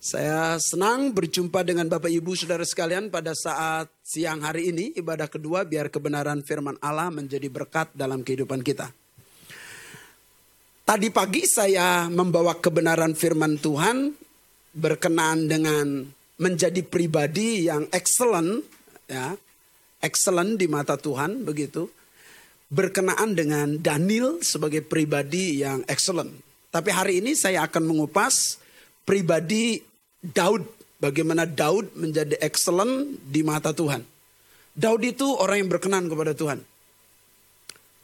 Saya senang berjumpa dengan Bapak Ibu Saudara sekalian pada saat siang hari ini ibadah kedua biar kebenaran firman Allah menjadi berkat dalam kehidupan kita. Tadi pagi saya membawa kebenaran firman Tuhan berkenaan dengan menjadi pribadi yang excellent ya, excellent di mata Tuhan begitu. Berkenaan dengan Daniel sebagai pribadi yang excellent. Tapi hari ini saya akan mengupas pribadi Daud, bagaimana Daud menjadi excellent di mata Tuhan. Daud itu orang yang berkenan kepada Tuhan.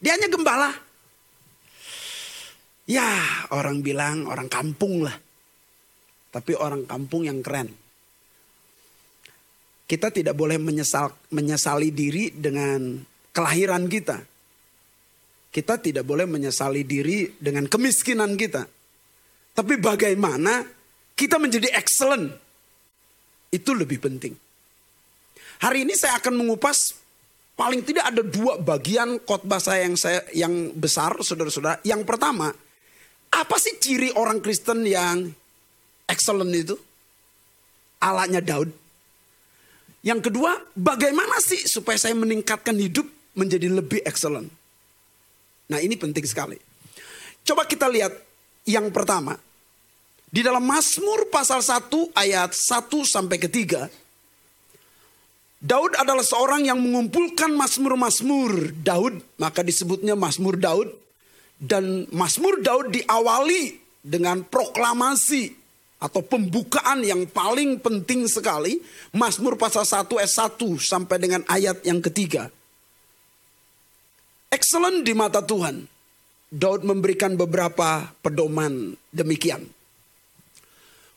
Dia hanya gembala. Ya, orang bilang orang kampung lah. Tapi orang kampung yang keren. Kita tidak boleh menyesal, menyesali diri dengan kelahiran kita. Kita tidak boleh menyesali diri dengan kemiskinan kita. Tapi bagaimana kita menjadi excellent. Itu lebih penting. Hari ini saya akan mengupas paling tidak ada dua bagian khotbah saya yang saya yang besar saudara-saudara. Yang pertama, apa sih ciri orang Kristen yang excellent itu? Alatnya Daud. Yang kedua, bagaimana sih supaya saya meningkatkan hidup menjadi lebih excellent? Nah, ini penting sekali. Coba kita lihat yang pertama. Di dalam Mazmur pasal 1 ayat 1 sampai ketiga. Daud adalah seorang yang mengumpulkan Mazmur-Mazmur Daud. Maka disebutnya Mazmur Daud. Dan Mazmur Daud diawali dengan proklamasi atau pembukaan yang paling penting sekali. Mazmur pasal 1 ayat 1 sampai dengan ayat yang ketiga. Excellent di mata Tuhan. Daud memberikan beberapa pedoman demikian.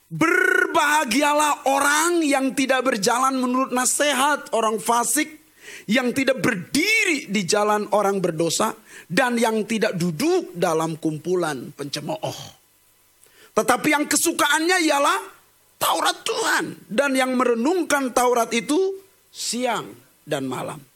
Berbahagialah orang yang tidak berjalan menurut nasihat orang fasik, yang tidak berdiri di jalan orang berdosa, dan yang tidak duduk dalam kumpulan pencemooh. Tetapi yang kesukaannya ialah Taurat Tuhan, dan yang merenungkan Taurat itu siang dan malam.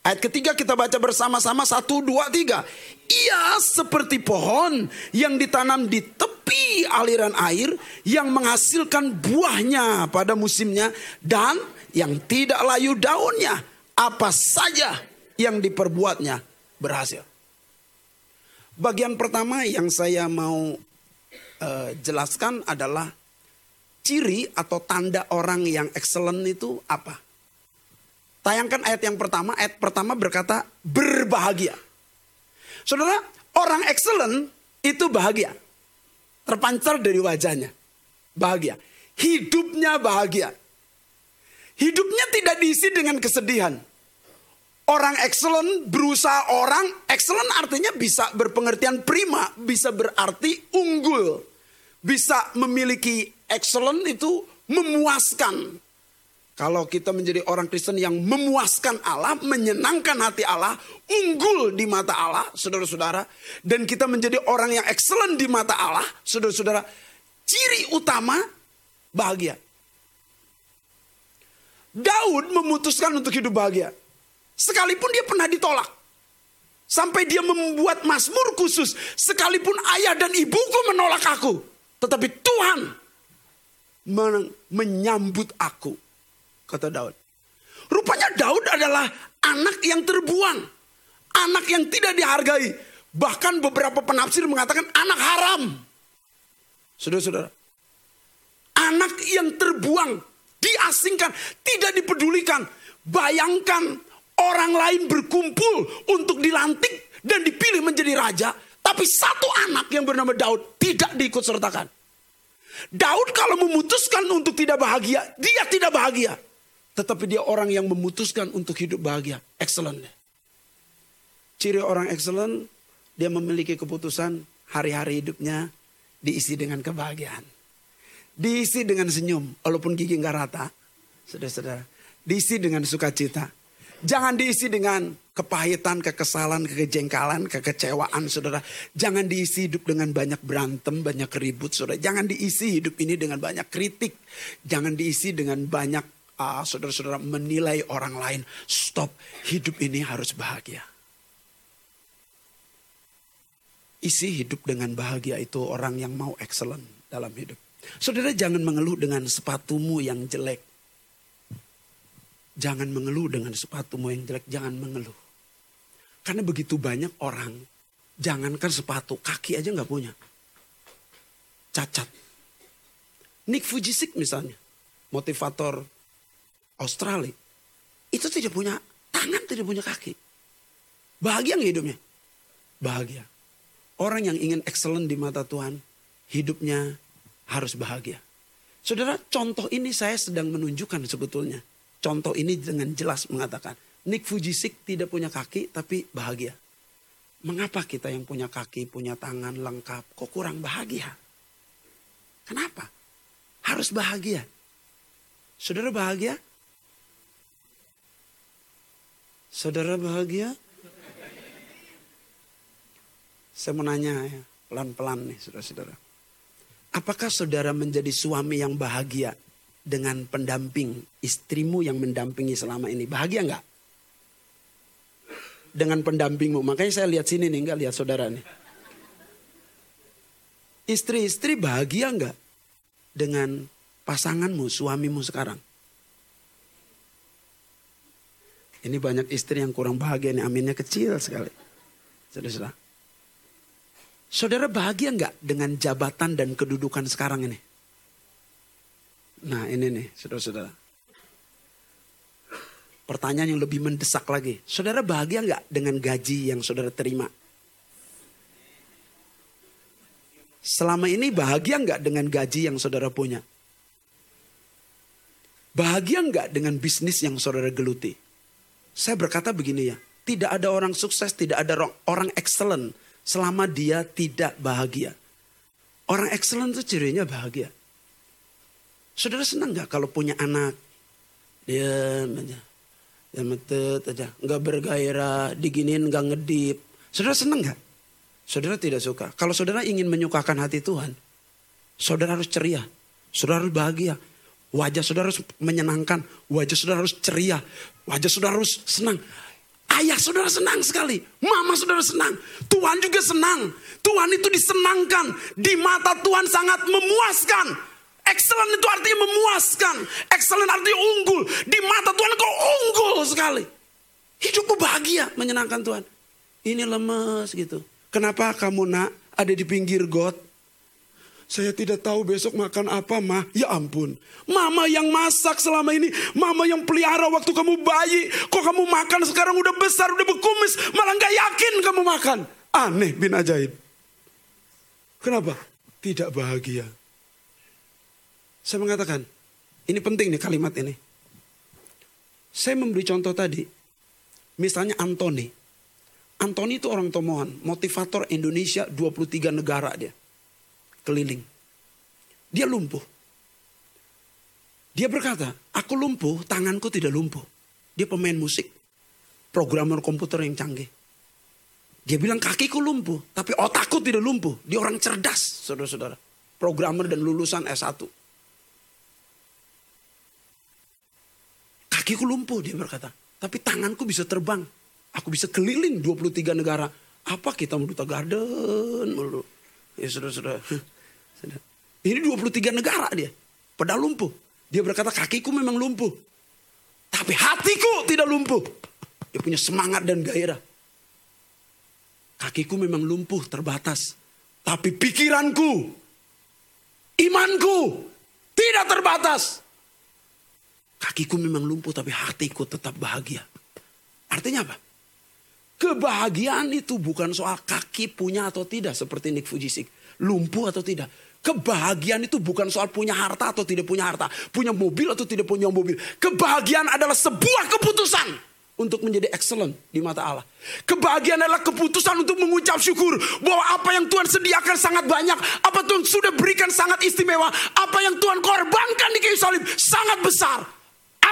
Ayat ketiga kita baca bersama-sama satu dua tiga. Ia seperti pohon yang ditanam di tepi aliran air yang menghasilkan buahnya pada musimnya dan yang tidak layu daunnya. Apa saja yang diperbuatnya berhasil. Bagian pertama yang saya mau uh, jelaskan adalah ciri atau tanda orang yang excellent itu apa? Tayangkan ayat yang pertama, ayat pertama berkata berbahagia. Saudara, orang excellent itu bahagia. Terpancar dari wajahnya. Bahagia. Hidupnya bahagia. Hidupnya tidak diisi dengan kesedihan. Orang excellent berusaha orang excellent artinya bisa berpengertian prima, bisa berarti unggul. Bisa memiliki excellent itu memuaskan, kalau kita menjadi orang Kristen yang memuaskan Allah, menyenangkan hati Allah, unggul di mata Allah, saudara-saudara, dan kita menjadi orang yang excellent di mata Allah, saudara-saudara, ciri utama bahagia. Daud memutuskan untuk hidup bahagia. Sekalipun dia pernah ditolak. Sampai dia membuat mazmur khusus. Sekalipun ayah dan ibuku menolak aku. Tetapi Tuhan menyambut aku kata Daud. Rupanya Daud adalah anak yang terbuang. Anak yang tidak dihargai. Bahkan beberapa penafsir mengatakan anak haram. Saudara-saudara. Anak yang terbuang, diasingkan, tidak dipedulikan. Bayangkan orang lain berkumpul untuk dilantik dan dipilih menjadi raja. Tapi satu anak yang bernama Daud tidak diikut sertakan. Daud kalau memutuskan untuk tidak bahagia, dia tidak bahagia. Tetapi dia orang yang memutuskan untuk hidup bahagia. Excellent. Ciri orang excellent, dia memiliki keputusan hari-hari hidupnya diisi dengan kebahagiaan. Diisi dengan senyum, walaupun gigi nggak rata. Saudara-saudara, diisi dengan sukacita. Jangan diisi dengan kepahitan, kekesalan, kekejengkalan, kekecewaan, saudara. Jangan diisi hidup dengan banyak berantem, banyak ribut, saudara. Jangan diisi hidup ini dengan banyak kritik. Jangan diisi dengan banyak ah, saudara-saudara menilai orang lain. Stop, hidup ini harus bahagia. Isi hidup dengan bahagia itu orang yang mau excellent dalam hidup. Saudara jangan mengeluh dengan sepatumu yang jelek. Jangan mengeluh dengan sepatumu yang jelek, jangan mengeluh. Karena begitu banyak orang, jangankan sepatu, kaki aja nggak punya. Cacat. Nick Fujisik misalnya, motivator Australia, itu tidak punya tangan, tidak punya kaki. Bahagia nggak hidupnya? Bahagia. Orang yang ingin excellent di mata Tuhan, hidupnya harus bahagia. Saudara, contoh ini saya sedang menunjukkan sebetulnya. Contoh ini dengan jelas mengatakan, Nick Fujisik tidak punya kaki tapi bahagia. Mengapa kita yang punya kaki, punya tangan lengkap, kok kurang bahagia? Kenapa? Harus bahagia. Saudara bahagia? Saudara bahagia? Saya mau nanya ya, pelan-pelan nih saudara-saudara. Apakah saudara menjadi suami yang bahagia dengan pendamping istrimu yang mendampingi selama ini? Bahagia nggak? Dengan pendampingmu. Makanya saya lihat sini nih, nggak lihat saudara nih. Istri-istri bahagia nggak dengan pasanganmu, suamimu sekarang? Ini banyak istri yang kurang bahagia nih, aminnya kecil sekali. Saudara-saudara. Saudara bahagia nggak dengan jabatan dan kedudukan sekarang ini? Nah ini nih saudara-saudara. Pertanyaan yang lebih mendesak lagi. Saudara bahagia nggak dengan gaji yang saudara terima? Selama ini bahagia nggak dengan gaji yang saudara punya? Bahagia nggak dengan bisnis yang saudara geluti? Saya berkata begini ya, tidak ada orang sukses, tidak ada orang excellent selama dia tidak bahagia. Orang excellent itu cirinya bahagia. Saudara senang gak kalau punya anak? Dia aja. Dia metet aja. Nggak bergairah, diginin nggak ngedip. Saudara senang gak? Saudara tidak suka. Kalau saudara ingin menyukakan hati Tuhan, saudara harus ceria. Saudara harus bahagia. Wajah saudara harus menyenangkan. Wajah saudara harus ceria. Wajah saudara harus senang. Ayah saudara senang sekali. Mama saudara senang. Tuhan juga senang. Tuhan itu disenangkan. Di mata Tuhan sangat memuaskan. Excellent itu artinya memuaskan. Excellent artinya unggul. Di mata Tuhan kau unggul sekali. Hidupmu bahagia menyenangkan Tuhan. Ini lemes gitu. Kenapa kamu nak ada di pinggir got? Saya tidak tahu besok makan apa, mah. Ya ampun. Mama yang masak selama ini. Mama yang pelihara waktu kamu bayi. Kok kamu makan sekarang udah besar, udah berkumis. Malah gak yakin kamu makan. Aneh bin ajaib. Kenapa? Tidak bahagia. Saya mengatakan, ini penting nih kalimat ini. Saya memberi contoh tadi. Misalnya Anthony. Anthony itu orang tomohan. Motivator Indonesia 23 negara dia keliling. Dia lumpuh. Dia berkata, aku lumpuh, tanganku tidak lumpuh. Dia pemain musik, programmer komputer yang canggih. Dia bilang kakiku lumpuh, tapi otakku tidak lumpuh. Dia orang cerdas, saudara-saudara. Programmer dan lulusan S1. Kakiku lumpuh, dia berkata. Tapi tanganku bisa terbang. Aku bisa keliling 23 negara. Apa kita mau duta garden mulu. Ya sudah-sudah. Ini 23 negara dia. Padahal lumpuh. Dia berkata kakiku memang lumpuh. Tapi hatiku tidak lumpuh. Dia punya semangat dan gairah. Kakiku memang lumpuh terbatas. Tapi pikiranku, imanku tidak terbatas. Kakiku memang lumpuh tapi hatiku tetap bahagia. Artinya apa? Kebahagiaan itu bukan soal kaki punya atau tidak seperti Nick Fujisik. Lumpuh atau tidak. Kebahagiaan itu bukan soal punya harta atau tidak punya harta. Punya mobil atau tidak punya mobil. Kebahagiaan adalah sebuah keputusan untuk menjadi excellent di mata Allah. Kebahagiaan adalah keputusan untuk mengucap syukur bahwa apa yang Tuhan sediakan sangat banyak, apa Tuhan sudah berikan sangat istimewa, apa yang Tuhan korbankan di kayu salib sangat besar.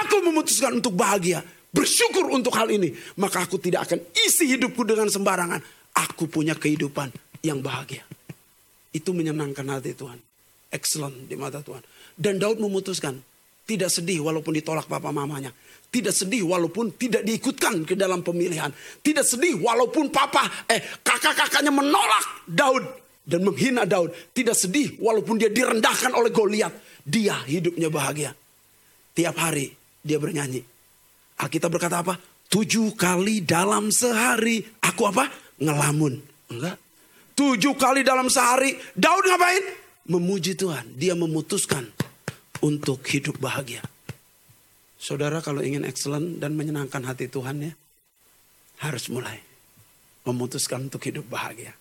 Aku memutuskan untuk bahagia, bersyukur untuk hal ini, maka aku tidak akan isi hidupku dengan sembarangan. Aku punya kehidupan yang bahagia. Itu menyenangkan hati Tuhan. Excellent di mata Tuhan. Dan Daud memutuskan tidak sedih walaupun ditolak papa mamanya. Tidak sedih walaupun tidak diikutkan ke dalam pemilihan. Tidak sedih walaupun papa eh kakak-kakaknya menolak Daud dan menghina Daud. Tidak sedih walaupun dia direndahkan oleh Goliat. Dia hidupnya bahagia. Tiap hari dia bernyanyi. Alkitab berkata apa? Tujuh kali dalam sehari aku apa? Ngelamun. Enggak. Tujuh kali dalam sehari Daud ngapain? Memuji Tuhan. Dia memutuskan untuk hidup bahagia. Saudara kalau ingin excellent dan menyenangkan hati Tuhan ya. Harus mulai. Memutuskan untuk hidup bahagia.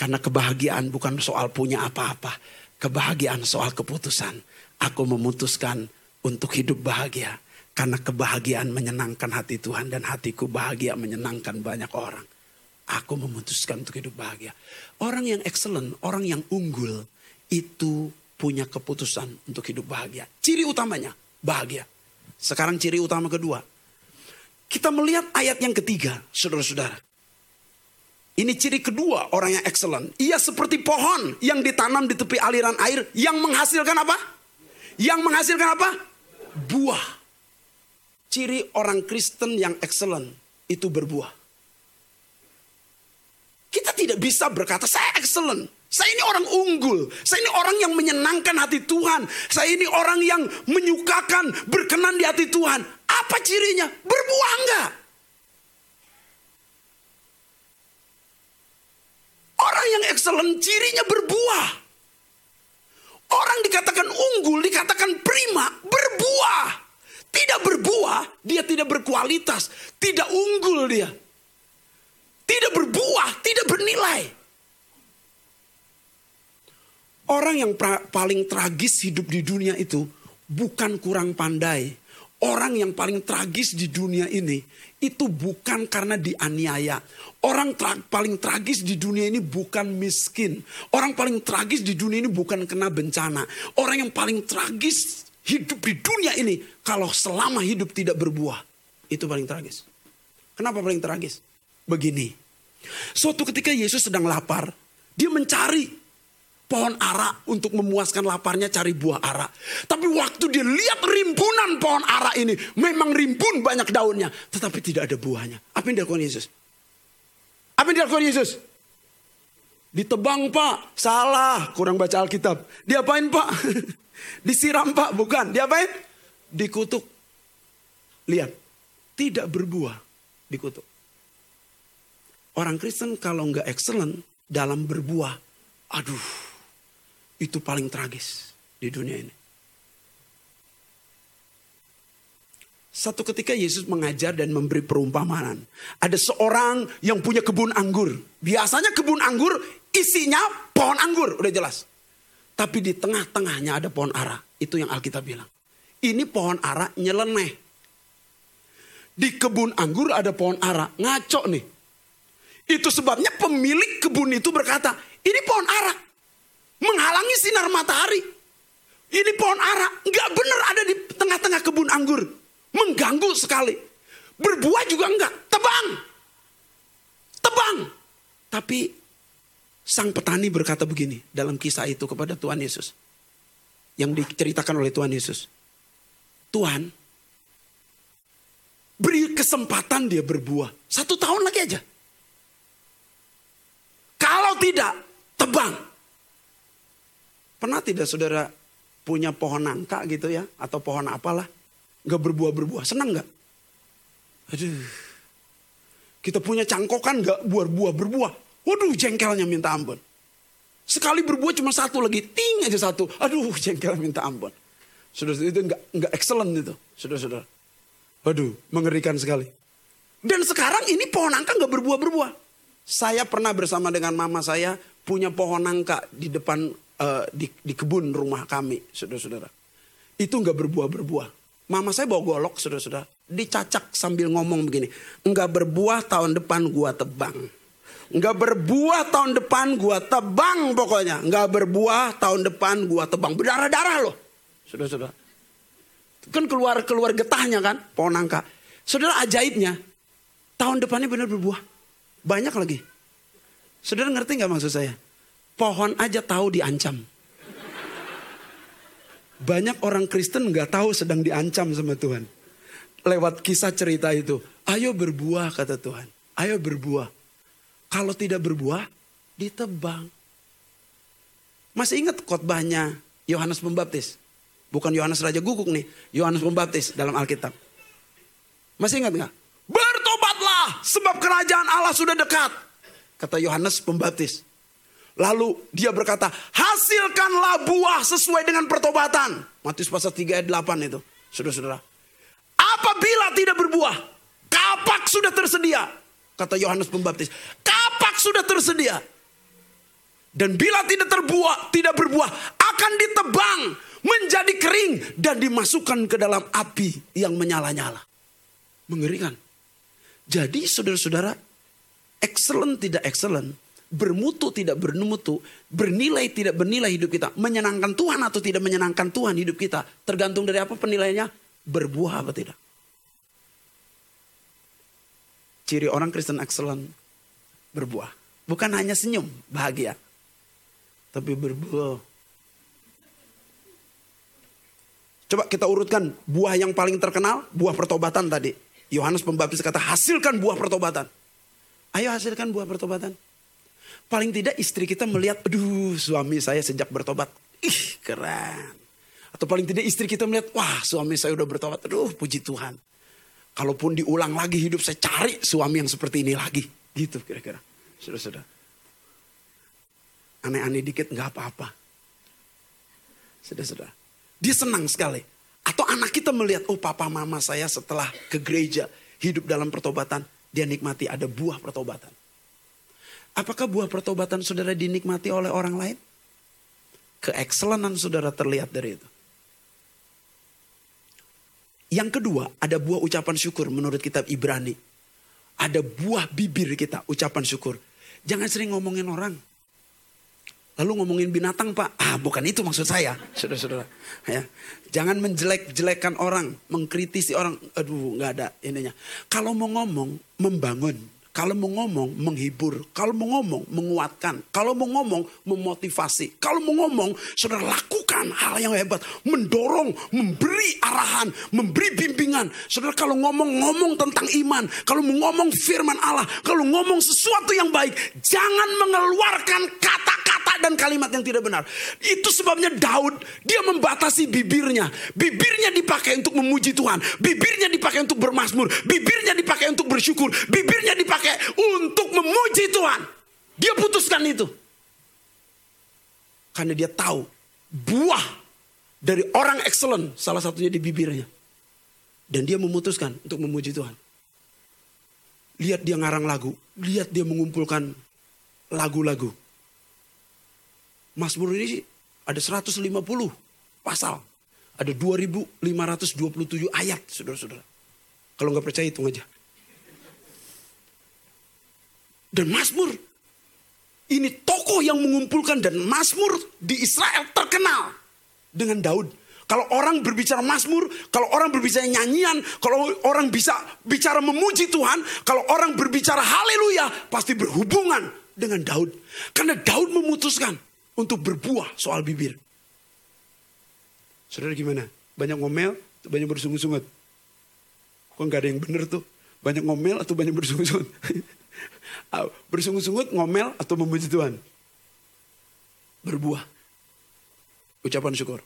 Karena kebahagiaan bukan soal punya apa-apa. Kebahagiaan soal keputusan. Aku memutuskan untuk hidup bahagia. Karena kebahagiaan menyenangkan hati Tuhan dan hatiku bahagia menyenangkan banyak orang. Aku memutuskan untuk hidup bahagia. Orang yang excellent, orang yang unggul itu punya keputusan untuk hidup bahagia. Ciri utamanya bahagia. Sekarang ciri utama kedua. Kita melihat ayat yang ketiga, saudara-saudara. Ini ciri kedua orang yang excellent. Ia seperti pohon yang ditanam di tepi aliran air yang menghasilkan apa? Yang menghasilkan apa? Buah. Ciri orang Kristen yang excellent itu berbuah. Kita tidak bisa berkata saya excellent. Saya ini orang unggul. Saya ini orang yang menyenangkan hati Tuhan. Saya ini orang yang menyukakan, berkenan di hati Tuhan. Apa cirinya? Berbuah enggak? Orang yang excellent cirinya berbuah. Orang dikatakan unggul, dikatakan prima, berbuah. Tidak berbuah, dia tidak berkualitas, tidak unggul dia. Tidak berbuah, tidak bernilai. Orang yang pra, paling tragis hidup di dunia itu bukan kurang pandai. Orang yang paling tragis di dunia ini itu bukan karena dianiaya. Orang tra paling tragis di dunia ini bukan miskin. Orang paling tragis di dunia ini bukan kena bencana. Orang yang paling tragis hidup di dunia ini kalau selama hidup tidak berbuah. Itu paling tragis. Kenapa paling tragis? Begini. Suatu ketika Yesus sedang lapar, dia mencari pohon ara untuk memuaskan laparnya cari buah ara. Tapi waktu dia lihat rimbunan pohon ara ini, memang rimbun banyak daunnya, tetapi tidak ada buahnya. Apa yang dilakukan Yesus? Apa yang dilakukan Yesus? Ditebang pak, salah, kurang baca Alkitab. Diapain pak? Disiram pak, bukan. Diapain? Dikutuk. Lihat, tidak berbuah, dikutuk. Orang Kristen kalau nggak excellent dalam berbuah, aduh, itu paling tragis di dunia ini. Satu ketika Yesus mengajar dan memberi perumpamaan. Ada seorang yang punya kebun anggur. Biasanya kebun anggur isinya pohon anggur, udah jelas. Tapi di tengah-tengahnya ada pohon ara. Itu yang Alkitab bilang. Ini pohon ara nyeleneh. Di kebun anggur ada pohon ara, ngaco nih. Itu sebabnya pemilik kebun itu berkata, ini pohon ara menghalangi sinar matahari. Ini pohon ara nggak benar ada di tengah-tengah kebun anggur, mengganggu sekali. Berbuah juga enggak, tebang, tebang. Tapi sang petani berkata begini dalam kisah itu kepada Tuhan Yesus, yang diceritakan oleh Tuhan Yesus. Tuhan, beri kesempatan dia berbuah satu tahun lagi aja. Kalau tidak, tebang. Pernah tidak saudara punya pohon nangka gitu ya? Atau pohon apalah. Gak berbuah-berbuah. Senang gak? Aduh. Kita punya cangkokan gak buah-buah berbuah. Waduh jengkelnya minta ampun. Sekali berbuah cuma satu lagi. Ting aja satu. Aduh jengkel minta ampun. Sudah itu nggak nggak excellent itu. Sudah-sudah. Waduh mengerikan sekali. Dan sekarang ini pohon nangka nggak berbuah-berbuah. Saya pernah bersama dengan mama saya punya pohon nangka di depan uh, di, di kebun rumah kami, saudara-saudara. Itu nggak berbuah-berbuah. Mama saya bawa golok, saudara-saudara. Dicacak sambil ngomong begini. Nggak berbuah tahun depan gua tebang. Nggak berbuah tahun depan gua tebang pokoknya. Nggak berbuah tahun depan gua tebang. Berdarah-darah loh. Saudara-saudara. Kan keluar keluar getahnya kan, pohon nangka. Saudara ajaibnya, tahun depannya benar berbuah. Banyak lagi. Saudara ngerti nggak maksud saya? Pohon aja tahu diancam. Banyak orang Kristen nggak tahu sedang diancam sama Tuhan. Lewat kisah cerita itu. Ayo berbuah kata Tuhan. Ayo berbuah. Kalau tidak berbuah, ditebang. Masih ingat khotbahnya Yohanes Pembaptis? Bukan Yohanes Raja Guguk nih, Yohanes Pembaptis dalam Alkitab. Masih ingat nggak? Bertobatlah sebab kerajaan Allah sudah dekat. Kata Yohanes Pembaptis. Lalu dia berkata, hasilkanlah buah sesuai dengan pertobatan. Matius pasal 3 ayat 8 itu. Saudara-saudara. Apabila tidak berbuah, kapak sudah tersedia. Kata Yohanes Pembaptis, kapak sudah tersedia. Dan bila tidak terbuah, tidak berbuah, akan ditebang menjadi kering dan dimasukkan ke dalam api yang menyala-nyala. Mengerikan. Jadi saudara-saudara, excellent tidak excellent, bermutu tidak bermutu, bernilai tidak bernilai hidup kita, menyenangkan Tuhan atau tidak menyenangkan Tuhan hidup kita, tergantung dari apa penilaiannya, berbuah apa tidak. Ciri orang Kristen excellent berbuah. Bukan hanya senyum, bahagia tapi berbuah. Coba kita urutkan buah yang paling terkenal, buah pertobatan tadi. Yohanes Pembaptis kata hasilkan buah pertobatan. Ayo hasilkan buah pertobatan. Paling tidak istri kita melihat, aduh suami saya sejak bertobat. Ih keren. Atau paling tidak istri kita melihat, wah suami saya udah bertobat. Aduh puji Tuhan. Kalaupun diulang lagi hidup saya cari suami yang seperti ini lagi. Gitu kira-kira. Sudah-sudah aneh-aneh dikit nggak apa-apa. Sudah-sudah. Dia senang sekali. Atau anak kita melihat, oh papa mama saya setelah ke gereja hidup dalam pertobatan, dia nikmati ada buah pertobatan. Apakah buah pertobatan saudara dinikmati oleh orang lain? Keekselenan saudara terlihat dari itu. Yang kedua, ada buah ucapan syukur menurut kitab Ibrani. Ada buah bibir kita, ucapan syukur. Jangan sering ngomongin orang. Lalu ngomongin binatang pak, ah bukan itu maksud saya, saudara-saudara. Ya, jangan menjelek-jelekan orang, mengkritisi orang. Aduh, nggak ada ininya. Kalau mau ngomong, membangun. Kalau mau ngomong, menghibur. Kalau mau ngomong, menguatkan. Kalau mau ngomong, memotivasi. Kalau mau ngomong, saudara lakukan hal yang hebat. Mendorong, memberi arahan, memberi bimbingan. Saudara kalau ngomong, ngomong tentang iman. Kalau ngomong firman Allah. Kalau ngomong sesuatu yang baik. Jangan mengeluarkan kata-kata dan kalimat yang tidak benar. Itu sebabnya Daud, dia membatasi bibirnya. Bibirnya dipakai untuk memuji Tuhan. Bibirnya dipakai untuk bermasmur. Bibirnya dipakai untuk bersyukur. Bibirnya dipakai untuk memuji Tuhan. Dia putuskan itu. Karena dia tahu buah dari orang excellent salah satunya di bibirnya. Dan dia memutuskan untuk memuji Tuhan. Lihat dia ngarang lagu, lihat dia mengumpulkan lagu-lagu. Mazmur ini ada 150 pasal. Ada 2527 ayat, saudara-saudara. Kalau nggak percaya hitung aja. Dan Mazmur ini tokoh yang mengumpulkan dan Mazmur di Israel terkenal dengan Daud. Kalau orang berbicara Mazmur, kalau orang berbicara nyanyian, kalau orang bisa bicara memuji Tuhan, kalau orang berbicara haleluya, pasti berhubungan dengan Daud. Karena Daud memutuskan untuk berbuah soal bibir. Saudara gimana? Banyak ngomel, banyak bersungut-sungut. Kok nggak ada yang benar tuh? Banyak ngomel atau banyak bersungut-sungut? Bersungut-sungut, ngomel, atau memuji Tuhan? Berbuah. Ucapan syukur.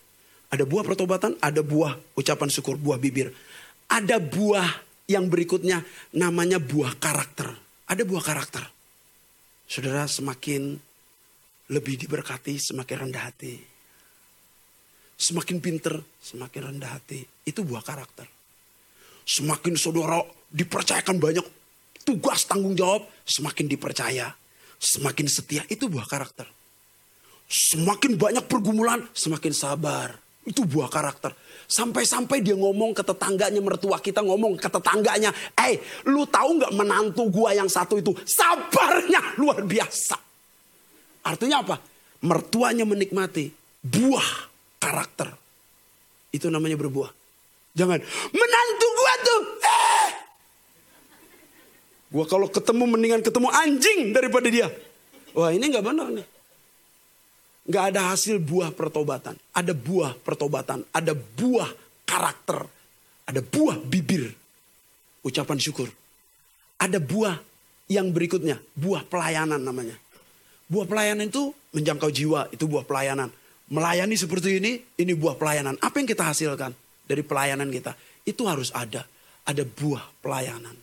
Ada buah pertobatan, ada buah ucapan syukur, buah bibir. Ada buah yang berikutnya namanya buah karakter. Ada buah karakter. Saudara semakin lebih diberkati, semakin rendah hati. Semakin pinter, semakin rendah hati. Itu buah karakter. Semakin saudara dipercayakan banyak tugas tanggung jawab, semakin dipercaya, semakin setia. Itu buah karakter. Semakin banyak pergumulan, semakin sabar. Itu buah karakter. Sampai-sampai dia ngomong ke tetangganya, mertua kita ngomong ke tetangganya. Eh, lu tahu nggak menantu gua yang satu itu sabarnya luar biasa. Artinya apa? Mertuanya menikmati buah karakter. Itu namanya berbuah. Jangan, menantu gua tuh, eh, Gua kalau ketemu mendingan ketemu anjing daripada dia. Wah ini nggak benar nih. Nggak ada hasil buah pertobatan. Ada buah pertobatan. Ada buah karakter. Ada buah bibir. Ucapan syukur. Ada buah yang berikutnya. Buah pelayanan namanya. Buah pelayanan itu menjangkau jiwa, itu buah pelayanan. Melayani seperti ini, ini buah pelayanan. Apa yang kita hasilkan dari pelayanan kita? Itu harus ada. Ada buah pelayanan.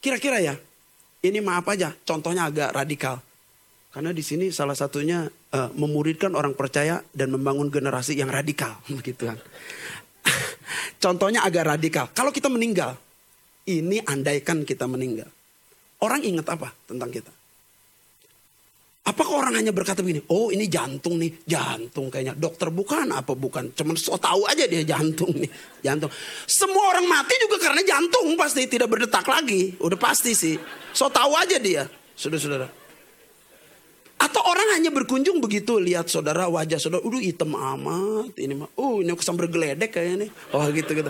Kira-kira ya, ini maaf aja, contohnya agak radikal. Karena di sini salah satunya uh, memuridkan orang percaya dan membangun generasi yang radikal, begitu kan. Contohnya agak radikal. Kalau kita meninggal, ini andaikan kita meninggal. Orang ingat apa tentang kita? Apakah orang hanya berkata begini, oh ini jantung nih, jantung kayaknya. Dokter bukan apa bukan, cuman so tahu aja dia jantung nih, jantung. Semua orang mati juga karena jantung pasti tidak berdetak lagi, udah pasti sih. So tahu aja dia, saudara-saudara. Atau orang hanya berkunjung begitu lihat saudara wajah saudara, udah hitam amat ini mah. Oh ini kesambar geledek kayaknya nih. Oh gitu gitu.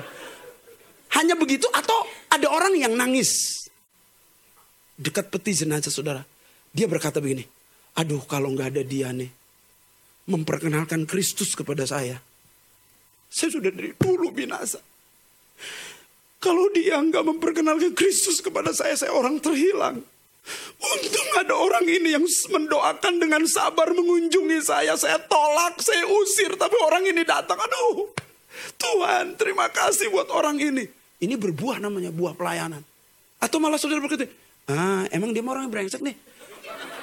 Hanya begitu atau ada orang yang nangis dekat peti jenazah saudara. Dia berkata begini, Aduh kalau nggak ada dia nih. Memperkenalkan Kristus kepada saya. Saya sudah dari dulu binasa. Kalau dia nggak memperkenalkan Kristus kepada saya, saya orang terhilang. Untung ada orang ini yang mendoakan dengan sabar mengunjungi saya. Saya tolak, saya usir. Tapi orang ini datang. Aduh, Tuhan terima kasih buat orang ini. Ini berbuah namanya, buah pelayanan. Atau malah saudara berkata, ah emang dia orang yang brengsek nih.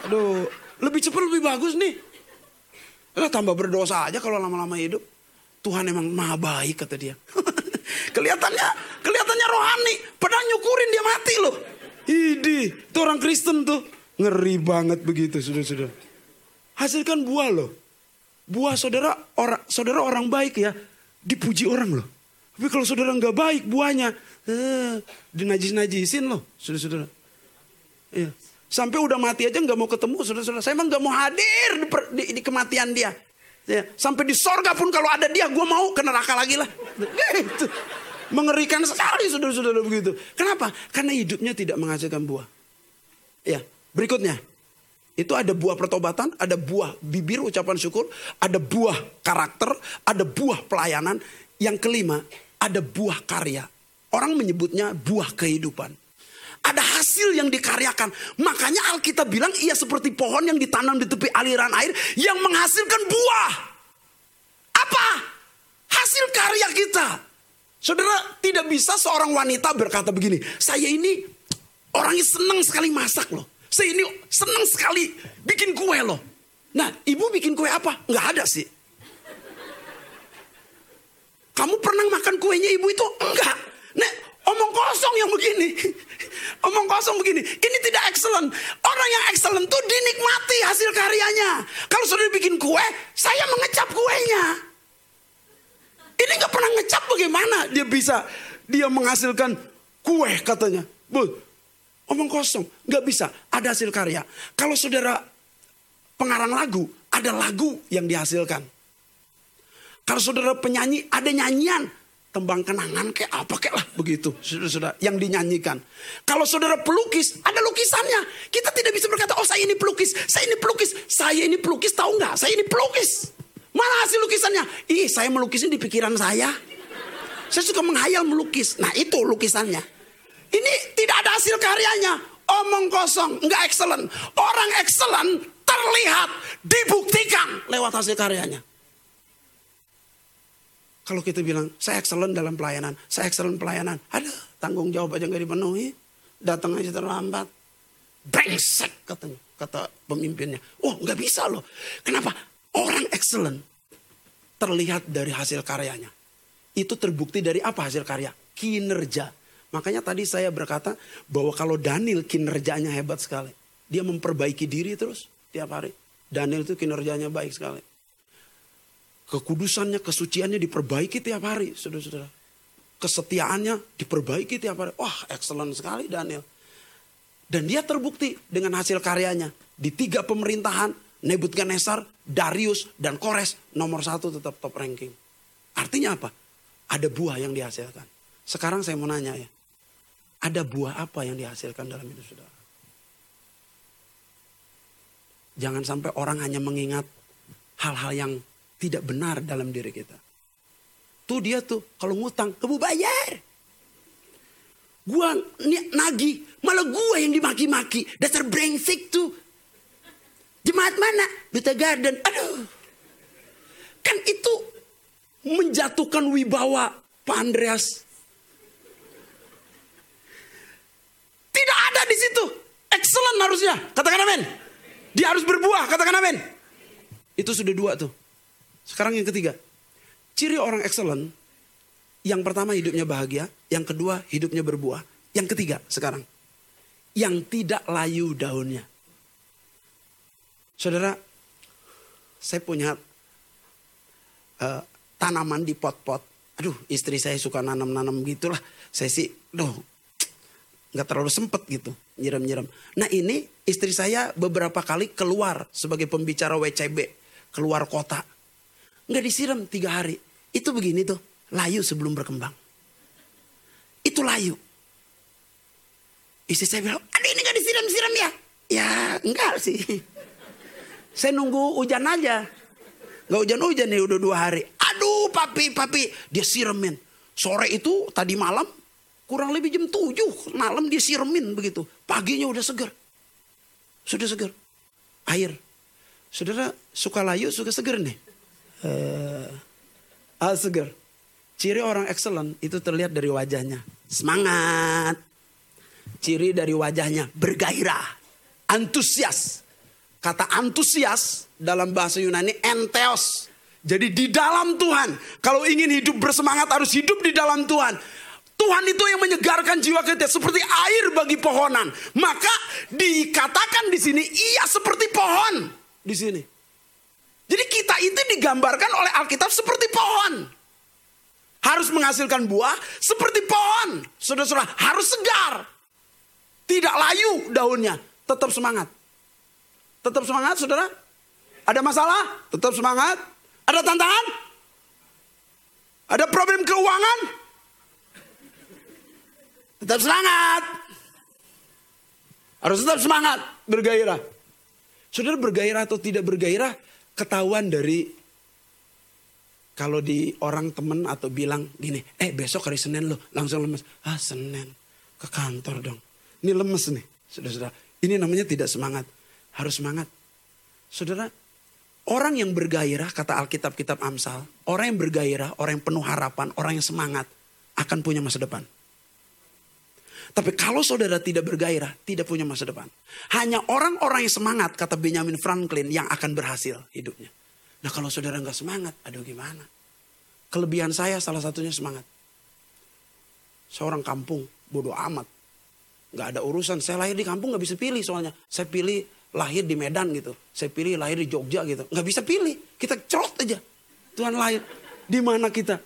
Aduh, lebih cepat lebih bagus nih. Lah tambah berdosa aja kalau lama-lama hidup. Tuhan emang maha baik kata dia. kelihatannya kelihatannya rohani, padahal nyukurin dia mati loh. Idi, itu orang Kristen tuh. Ngeri banget begitu, sudah-sudah. Hasilkan buah loh. Buah saudara orang saudara orang baik ya, dipuji orang loh. Tapi kalau saudara nggak baik buahnya, eh, dinajis-najisin loh, saudara-saudara. Iya. Sampai udah mati aja nggak mau ketemu saudara-saudara. Saya emang nggak mau hadir di, di, di kematian dia. Ya, sampai di sorga pun kalau ada dia gue mau ke neraka lagi lah. Gitu. Mengerikan sekali saudara-saudara begitu. Kenapa? Karena hidupnya tidak menghasilkan buah. Ya, berikutnya. Itu ada buah pertobatan, ada buah bibir ucapan syukur, ada buah karakter, ada buah pelayanan. Yang kelima, ada buah karya. Orang menyebutnya buah kehidupan. Ada hasil yang dikaryakan. Makanya Alkitab bilang ia seperti pohon yang ditanam di tepi aliran air yang menghasilkan buah. Apa? Hasil karya kita. Saudara, tidak bisa seorang wanita berkata begini, saya ini orangnya senang sekali masak loh. Saya ini senang sekali bikin kue loh. Nah, ibu bikin kue apa? Nggak ada sih. Kamu pernah makan kuenya ibu itu? Enggak. Nah, omong kosong yang begini. Omong kosong begini. Ini tidak excellent. Orang yang excellent tuh dinikmati hasil karyanya. Kalau sudah bikin kue, saya mengecap kuenya. Ini nggak pernah ngecap bagaimana dia bisa dia menghasilkan kue katanya. Bu, omong kosong, nggak bisa. Ada hasil karya. Kalau saudara pengarang lagu, ada lagu yang dihasilkan. Kalau saudara penyanyi, ada nyanyian tembang kenangan kayak apa kayak lah begitu saudara-saudara yang dinyanyikan. Kalau saudara pelukis ada lukisannya. Kita tidak bisa berkata oh saya ini pelukis, saya ini pelukis, saya ini pelukis tahu nggak? Saya ini pelukis. Mana hasil lukisannya? Ih saya melukisin di pikiran saya. Saya suka menghayal melukis. Nah itu lukisannya. Ini tidak ada hasil karyanya. Omong kosong, nggak excellent. Orang excellent terlihat, dibuktikan lewat hasil karyanya. Kalau kita bilang, saya excellent dalam pelayanan, saya excellent pelayanan. Ada tanggung jawab aja nggak dipenuhi. Datang aja terlambat. Brengsek katanya, kata pemimpinnya. Oh nggak bisa loh. Kenapa? Orang excellent terlihat dari hasil karyanya. Itu terbukti dari apa hasil karya? Kinerja. Makanya tadi saya berkata bahwa kalau Daniel kinerjanya hebat sekali. Dia memperbaiki diri terus tiap hari. Daniel itu kinerjanya baik sekali. Kekudusannya, kesuciannya diperbaiki tiap hari, saudara-saudara. Kesetiaannya diperbaiki tiap hari. Wah, excellent sekali Daniel. Dan dia terbukti dengan hasil karyanya. Di tiga pemerintahan, Nebukadnezar, Darius, dan Kores, nomor satu tetap top ranking. Artinya apa? Ada buah yang dihasilkan. Sekarang saya mau nanya ya. Ada buah apa yang dihasilkan dalam hidup saudara? Jangan sampai orang hanya mengingat hal-hal yang tidak benar dalam diri kita. Tuh dia tuh kalau ngutang, kamu bayar. Gua nagi, malah gua yang dimaki-maki. Dasar brengsek tuh. Jemaat mana? Duta Garden. Aduh. Kan itu menjatuhkan wibawa Pak Andreas. Tidak ada di situ. Excellent harusnya. Katakan amin. Dia harus berbuah. Katakan amin. Itu sudah dua tuh. Sekarang yang ketiga. Ciri orang excellent. Yang pertama hidupnya bahagia. Yang kedua hidupnya berbuah. Yang ketiga sekarang. Yang tidak layu daunnya. Saudara, saya punya uh, tanaman di pot-pot. Aduh, istri saya suka nanam-nanam gitulah. Saya sih, doh, nggak terlalu sempet gitu nyiram-nyiram. Nah ini istri saya beberapa kali keluar sebagai pembicara WCB keluar kota, nggak disiram tiga hari. Itu begini tuh layu sebelum berkembang. Itu layu. Istri saya bilang, aduh ini nggak disiram-siram ya? Ya enggak sih. Saya nunggu hujan aja. Nggak hujan-hujan nih udah dua hari. Aduh papi, papi. Dia siramin. Sore itu tadi malam Kurang lebih jam 7 malam dia siramin begitu. Paginya udah segar. Sudah segar. Air. Saudara suka layu, suka segar nih. Uh, segar. Ciri orang excellent itu terlihat dari wajahnya. Semangat. Ciri dari wajahnya bergairah. Antusias. Kata antusias dalam bahasa Yunani enteos. Jadi di dalam Tuhan. Kalau ingin hidup bersemangat harus hidup di dalam Tuhan. Tuhan itu yang menyegarkan jiwa kita seperti air bagi pohonan. Maka dikatakan di sini ia seperti pohon di sini. Jadi kita itu digambarkan oleh Alkitab seperti pohon. Harus menghasilkan buah seperti pohon. Saudara-saudara harus segar. Tidak layu daunnya. Tetap semangat. Tetap semangat saudara. Ada masalah? Tetap semangat. Ada tantangan? Ada problem keuangan? Tetap semangat. Harus tetap semangat, bergairah. Saudara bergairah atau tidak bergairah ketahuan dari kalau di orang temen atau bilang gini, eh besok hari Senin lo langsung lemes. Ah Senin, ke kantor dong. Ini lemes nih, saudara-saudara. Ini namanya tidak semangat. Harus semangat. Saudara, orang yang bergairah, kata Alkitab Kitab Amsal, orang yang bergairah, orang yang penuh harapan, orang yang semangat, akan punya masa depan. Tapi kalau saudara tidak bergairah, tidak punya masa depan. Hanya orang-orang yang semangat, kata Benjamin Franklin, yang akan berhasil hidupnya. Nah kalau saudara nggak semangat, aduh gimana? Kelebihan saya salah satunya semangat. Seorang kampung, bodoh amat. Nggak ada urusan, saya lahir di kampung nggak bisa pilih soalnya. Saya pilih lahir di Medan gitu. Saya pilih lahir di Jogja gitu. Nggak bisa pilih, kita cerot aja. Tuhan lahir. Di mana kita?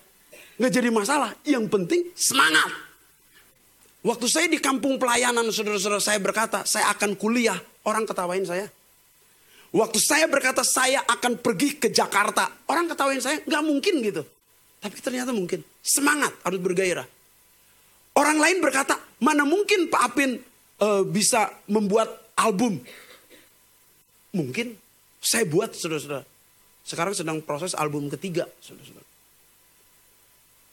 Nggak jadi masalah, yang penting semangat. Waktu saya di kampung pelayanan, saudara-saudara saya berkata, saya akan kuliah. Orang ketawain saya. Waktu saya berkata, saya akan pergi ke Jakarta. Orang ketawain saya, nggak mungkin gitu. Tapi ternyata mungkin. Semangat, harus bergairah. Orang lain berkata, mana mungkin Pak Apin uh, bisa membuat album. Mungkin. Saya buat, saudara-saudara. Sekarang sedang proses album ketiga, saudara-saudara.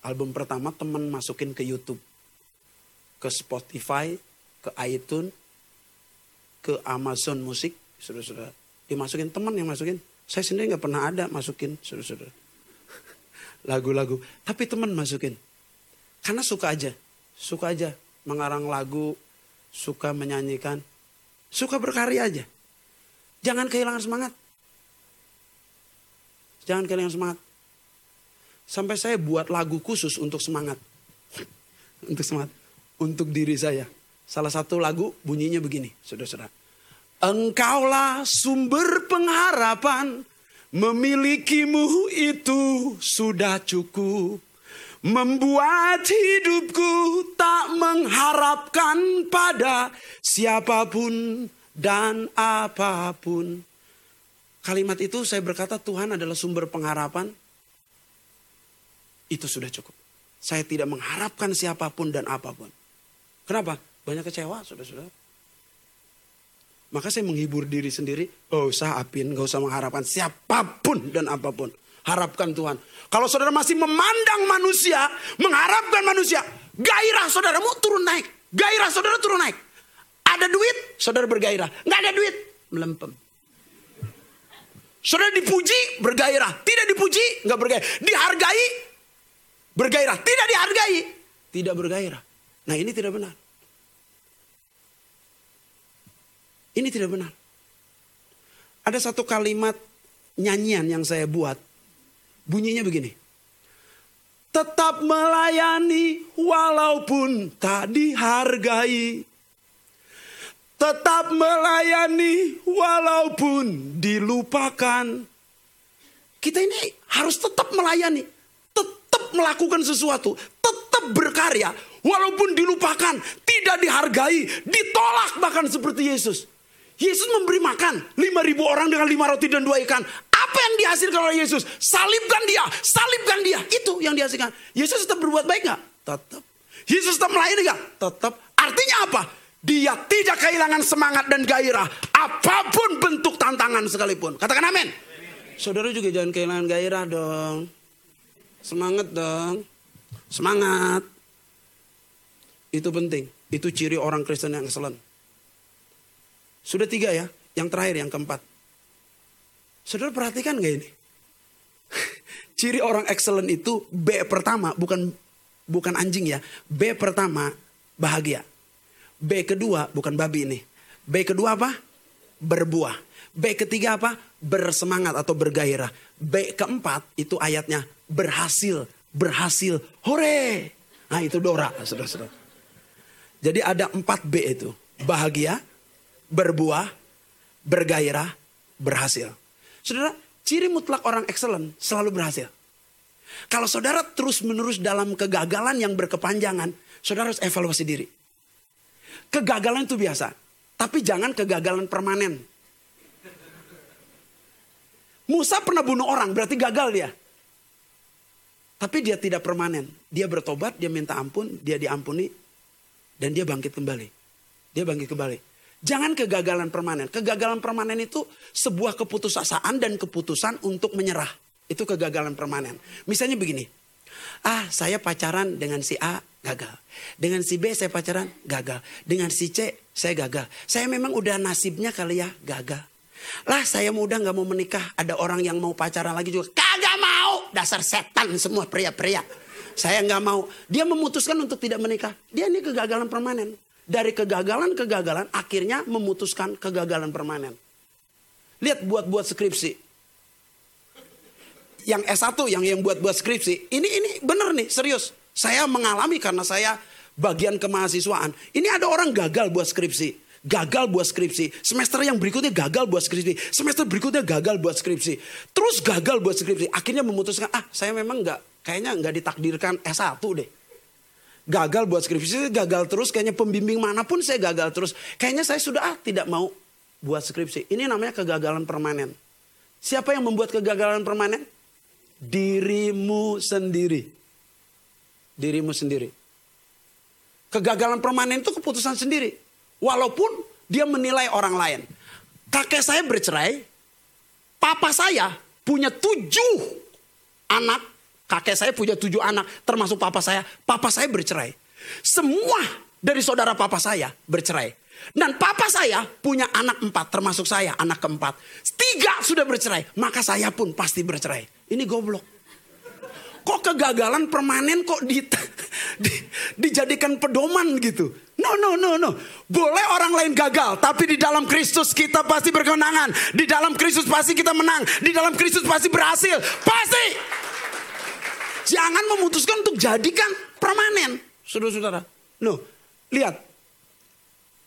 Album pertama teman masukin ke YouTube ke Spotify, ke iTunes, ke Amazon Musik, saudara-saudara. Dimasukin teman yang masukin. Saya sendiri nggak pernah ada masukin, saudara-saudara. Lagu-lagu. Tapi teman masukin. Karena suka aja. Suka aja mengarang lagu, suka menyanyikan, suka berkarya aja. Jangan kehilangan semangat. Jangan kehilangan semangat. Sampai saya buat lagu khusus untuk semangat. untuk semangat untuk diri saya. Salah satu lagu bunyinya begini, saudara-saudara. Engkaulah sumber pengharapan, memilikimu itu sudah cukup. Membuat hidupku tak mengharapkan pada siapa pun dan apa pun. Kalimat itu saya berkata Tuhan adalah sumber pengharapan. Itu sudah cukup. Saya tidak mengharapkan siapa pun dan apa pun. Kenapa? Banyak kecewa, saudara-saudara. Maka saya menghibur diri sendiri. Gak usah apin, gak usah mengharapkan siapa pun dan apa pun. Harapkan Tuhan. Kalau saudara masih memandang manusia, mengharapkan manusia, gairah saudaramu turun naik. Gairah saudara turun naik. Ada duit, saudara bergairah. Gak ada duit, melempem. Saudara dipuji, bergairah. Tidak dipuji, nggak bergairah. Dihargai, bergairah. Tidak dihargai, tidak bergairah. Nah ini tidak benar. Ini tidak benar. Ada satu kalimat nyanyian yang saya buat. Bunyinya begini. Tetap melayani walaupun tak dihargai. Tetap melayani walaupun dilupakan. Kita ini harus tetap melayani. Tetap melakukan sesuatu. Tetap berkarya. Walaupun dilupakan. Tidak dihargai. Ditolak bahkan seperti Yesus. Yesus memberi makan 5.000 orang dengan 5 roti dan 2 ikan. Apa yang dihasilkan oleh Yesus? Salibkan dia, salibkan dia. Itu yang dihasilkan. Yesus tetap berbuat baik gak? Tetap. Yesus tetap melayani gak? Tetap. Artinya apa? Dia tidak kehilangan semangat dan gairah. Apa pun bentuk tantangan sekalipun. Katakan amin. Saudara juga jangan kehilangan gairah dong. Semangat dong. Semangat. Itu penting. Itu ciri orang Kristen yang excellent. Sudah tiga ya. Yang terakhir, yang keempat. Saudara perhatikan gak ini? ciri orang excellent itu B pertama. Bukan bukan anjing ya. B pertama bahagia. B kedua bukan babi ini. B kedua apa? Berbuah. B ketiga apa? Bersemangat atau bergairah. B keempat itu ayatnya berhasil, berhasil, hore. Nah itu Dora, saudara-saudara. Jadi ada empat B itu. Bahagia, berbuah, bergairah, berhasil. Saudara, ciri mutlak orang excellent selalu berhasil. Kalau saudara terus menerus dalam kegagalan yang berkepanjangan, saudara harus evaluasi diri. Kegagalan itu biasa. Tapi jangan kegagalan permanen. Musa pernah bunuh orang, berarti gagal dia. Tapi dia tidak permanen. Dia bertobat, dia minta ampun, dia diampuni. Dan dia bangkit kembali. Dia bangkit kembali. Jangan kegagalan permanen. Kegagalan permanen itu sebuah keputusasaan dan keputusan untuk menyerah. Itu kegagalan permanen. Misalnya begini. Ah saya pacaran dengan si A gagal. Dengan si B saya pacaran, gagal. Dengan si C saya gagal. Saya memang udah nasibnya kali ya, gagal. Lah saya muda nggak mau menikah, ada orang yang mau pacaran lagi juga, kagak mau. Dasar setan semua pria-pria. Saya nggak mau. Dia memutuskan untuk tidak menikah. Dia ini kegagalan permanen. Dari kegagalan-kegagalan akhirnya memutuskan kegagalan permanen. Lihat buat-buat skripsi. Yang S1 yang yang buat-buat skripsi. Ini ini bener nih, serius. Saya mengalami karena saya bagian kemahasiswaan. Ini ada orang gagal buat skripsi. Gagal buat skripsi. Semester yang berikutnya gagal buat skripsi. Semester berikutnya gagal buat skripsi. Terus gagal buat skripsi. Akhirnya memutuskan, ah saya memang nggak, kayaknya nggak ditakdirkan S1 deh. Gagal buat skripsi, gagal terus. Kayaknya pembimbing mana pun saya gagal terus. Kayaknya saya sudah ah, tidak mau buat skripsi. Ini namanya kegagalan permanen. Siapa yang membuat kegagalan permanen? Dirimu sendiri dirimu sendiri. Kegagalan permanen itu keputusan sendiri. Walaupun dia menilai orang lain. Kakek saya bercerai, papa saya punya tujuh anak, kakek saya punya tujuh anak, termasuk papa saya. Papa saya bercerai. Semua dari saudara papa saya bercerai. Dan papa saya punya anak empat, termasuk saya, anak keempat. Tiga sudah bercerai, maka saya pun pasti bercerai. Ini goblok. Kok kegagalan permanen kok di, di, dijadikan pedoman gitu? No, no, no, no. Boleh orang lain gagal, tapi di dalam Kristus kita pasti berkemenangan. Di dalam Kristus pasti kita menang. Di dalam Kristus pasti berhasil. Pasti. Jangan memutuskan untuk jadikan permanen. Saudara-saudara. No, lihat.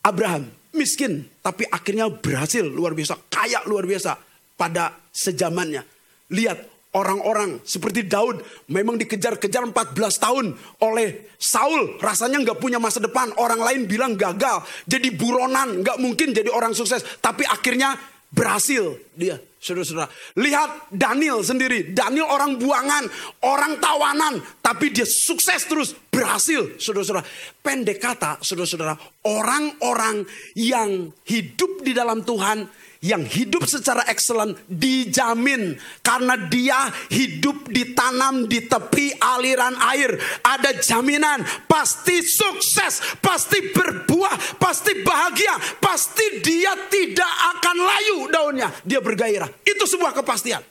Abraham miskin, tapi akhirnya berhasil luar biasa. Kaya luar biasa pada sejamannya. Lihat Orang-orang seperti Daud memang dikejar-kejar 14 tahun oleh Saul. Rasanya nggak punya masa depan. Orang lain bilang gagal. Jadi buronan. nggak mungkin jadi orang sukses. Tapi akhirnya berhasil dia. Saudara-saudara. Lihat Daniel sendiri. Daniel orang buangan. Orang tawanan. Tapi dia sukses terus. Berhasil. Saudara-saudara. Pendek kata saudara-saudara. Orang-orang yang hidup di dalam Tuhan yang hidup secara excellent dijamin karena dia hidup ditanam di tepi aliran air. Ada jaminan pasti sukses, pasti berbuah, pasti bahagia, pasti dia tidak akan layu daunnya. Dia bergairah. Itu sebuah kepastian.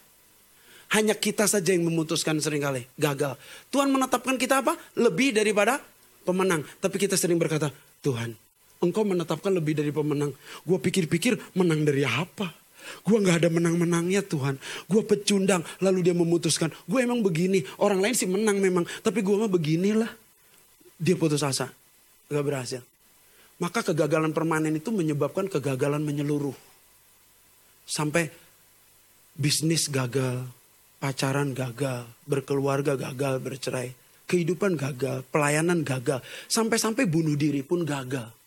Hanya kita saja yang memutuskan sering kali gagal. Tuhan menetapkan kita apa? Lebih daripada pemenang. Tapi kita sering berkata, Tuhan engkau menetapkan lebih dari pemenang. Gue pikir-pikir menang dari apa? Gue gak ada menang-menangnya Tuhan. Gue pecundang lalu dia memutuskan. Gue emang begini. Orang lain sih menang memang. Tapi gue mah beginilah. Dia putus asa. Gak berhasil. Maka kegagalan permanen itu menyebabkan kegagalan menyeluruh. Sampai bisnis gagal, pacaran gagal, berkeluarga gagal, bercerai. Kehidupan gagal, pelayanan gagal. Sampai-sampai bunuh diri pun gagal.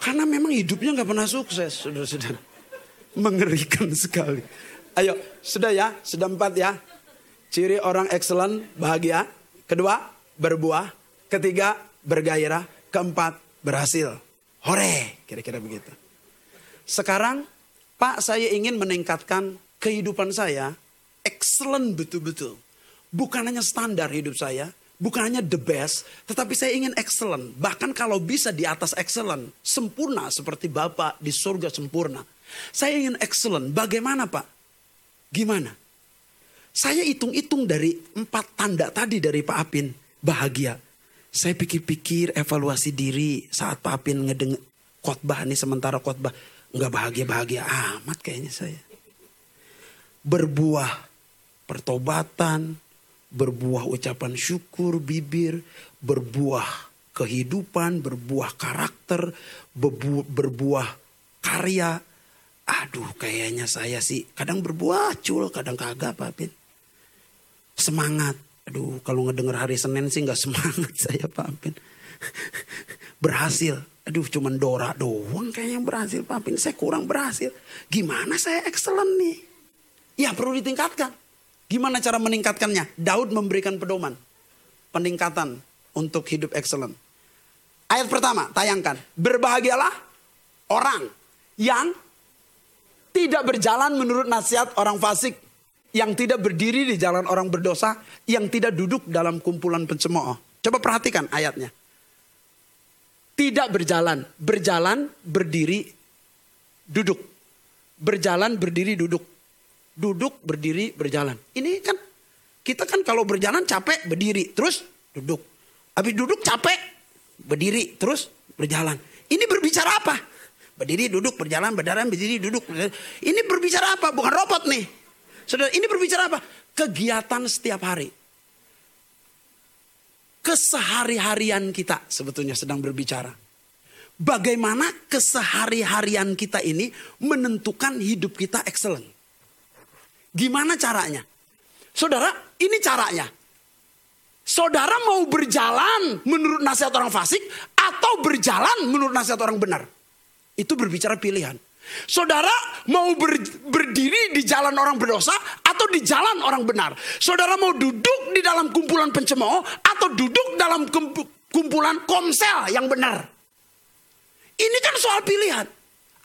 Karena memang hidupnya nggak pernah sukses, saudara-saudara. Mengerikan sekali. Ayo, sudah ya, sudah empat ya. Ciri orang excellent, bahagia. Kedua, berbuah. Ketiga, bergairah. Keempat, berhasil. Hore, kira-kira begitu. Sekarang, Pak saya ingin meningkatkan kehidupan saya excellent betul-betul. Bukan hanya standar hidup saya, Bukan hanya the best, tetapi saya ingin excellent. Bahkan kalau bisa di atas excellent, sempurna seperti Bapak di surga sempurna. Saya ingin excellent. Bagaimana Pak? Gimana? Saya hitung-hitung dari empat tanda tadi dari Pak Apin. Bahagia. Saya pikir-pikir evaluasi diri saat Pak Apin ngedeng khotbah nih sementara khotbah. Nggak bahagia-bahagia amat kayaknya saya. Berbuah pertobatan, berbuah ucapan syukur bibir, berbuah kehidupan, berbuah karakter, berbu berbuah karya. Aduh kayaknya saya sih kadang berbuah cul, kadang kagak Pak Pin. Semangat. Aduh kalau ngedenger hari Senin sih nggak semangat saya Pak Pin. berhasil. Aduh cuman Dora doang kayaknya berhasil Pak Pin. Saya kurang berhasil. Gimana saya excellent nih? Ya perlu ditingkatkan. Gimana cara meningkatkannya? Daud memberikan pedoman. Peningkatan untuk hidup excellent. Ayat pertama, tayangkan. Berbahagialah orang yang tidak berjalan menurut nasihat orang fasik. Yang tidak berdiri di jalan orang berdosa. Yang tidak duduk dalam kumpulan pencemooh. Coba perhatikan ayatnya. Tidak berjalan. Berjalan, berdiri, duduk. Berjalan, berdiri, duduk duduk, berdiri, berjalan. Ini kan kita kan kalau berjalan capek berdiri, terus duduk. Habis duduk capek, berdiri, terus berjalan. Ini berbicara apa? Berdiri, duduk, berjalan, berjalan, berdiri, duduk. Ini berbicara apa? Bukan robot nih. Saudara, ini berbicara apa? Kegiatan setiap hari. Kesehari-harian kita sebetulnya sedang berbicara. Bagaimana kesehari-harian kita ini menentukan hidup kita excellent. Gimana caranya? Saudara, ini caranya. Saudara mau berjalan menurut nasihat orang fasik atau berjalan menurut nasihat orang benar? Itu berbicara pilihan. Saudara mau ber, berdiri di jalan orang berdosa atau di jalan orang benar? Saudara mau duduk di dalam kumpulan pencemooh atau duduk dalam kumpulan komsel yang benar? Ini kan soal pilihan.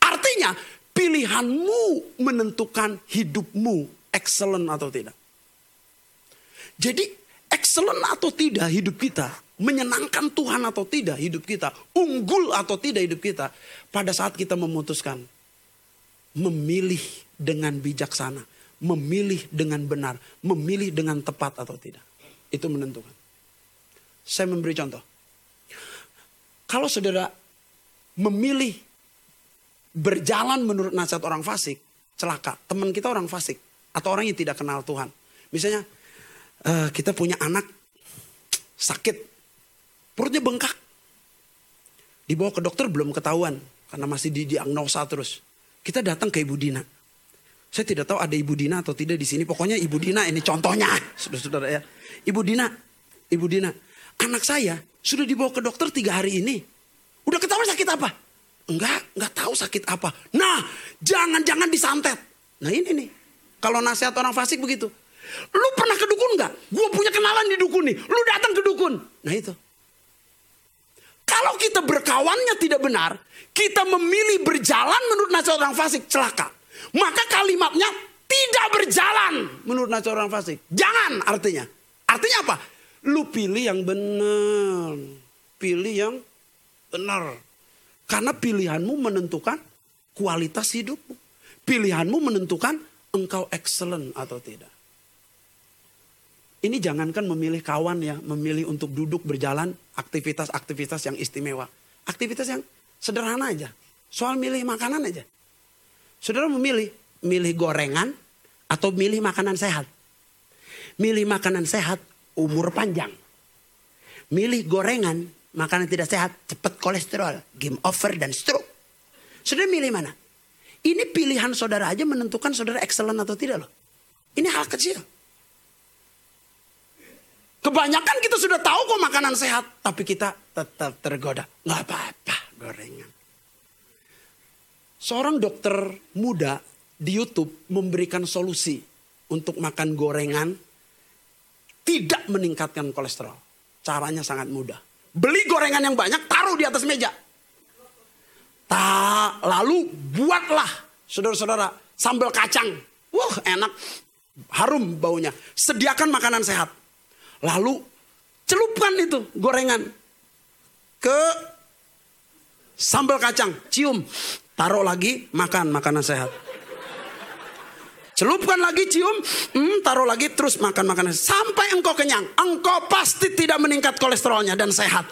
Artinya pilihanmu menentukan hidupmu excellent atau tidak. Jadi excellent atau tidak hidup kita, menyenangkan Tuhan atau tidak hidup kita, unggul atau tidak hidup kita, pada saat kita memutuskan memilih dengan bijaksana, memilih dengan benar, memilih dengan tepat atau tidak. Itu menentukan. Saya memberi contoh. Kalau saudara memilih berjalan menurut nasihat orang fasik, celaka. Teman kita orang fasik atau orang yang tidak kenal Tuhan. Misalnya uh, kita punya anak sakit, perutnya bengkak. Dibawa ke dokter belum ketahuan karena masih didiagnosa terus. Kita datang ke Ibu Dina. Saya tidak tahu ada Ibu Dina atau tidak di sini. Pokoknya Ibu Dina ini contohnya, saudara-saudara ya. Ibu Dina, Ibu Dina, anak saya sudah dibawa ke dokter tiga hari ini. Udah ketahuan sakit apa? Enggak, enggak tahu sakit apa. Nah, jangan-jangan disantet. Nah ini nih, kalau nasihat orang fasik begitu. Lu pernah ke dukun enggak? Gue punya kenalan di dukun nih. Lu datang ke dukun. Nah itu. Kalau kita berkawannya tidak benar, kita memilih berjalan menurut nasihat orang fasik, celaka. Maka kalimatnya tidak berjalan menurut nasihat orang fasik. Jangan artinya. Artinya apa? Lu pilih yang benar. Pilih yang benar. Karena pilihanmu menentukan kualitas hidupmu. Pilihanmu menentukan engkau excellent atau tidak. Ini jangankan memilih kawan ya, memilih untuk duduk berjalan aktivitas-aktivitas yang istimewa. Aktivitas yang sederhana aja. Soal milih makanan aja. Saudara memilih, milih gorengan atau milih makanan sehat. Milih makanan sehat, umur panjang. Milih gorengan, makanan tidak sehat, cepat kolesterol, game over dan stroke. Saudara milih mana? Ini pilihan saudara aja menentukan saudara excellent atau tidak loh. Ini hal kecil. Kebanyakan kita sudah tahu kok makanan sehat. Tapi kita tetap tergoda. Nggak apa-apa gorengan. Seorang dokter muda di Youtube memberikan solusi untuk makan gorengan. Tidak meningkatkan kolesterol. Caranya sangat mudah. Beli gorengan yang banyak, taruh di atas meja. Ta, lalu buatlah saudara-saudara sambal kacang. Wah enak, harum baunya. Sediakan makanan sehat Lalu celupkan itu gorengan ke sambal kacang, cium, taruh lagi, makan makanan sehat. Celupkan lagi, cium, hmm, taruh lagi, terus makan makanan sampai engkau kenyang. Engkau pasti tidak meningkat kolesterolnya dan sehat.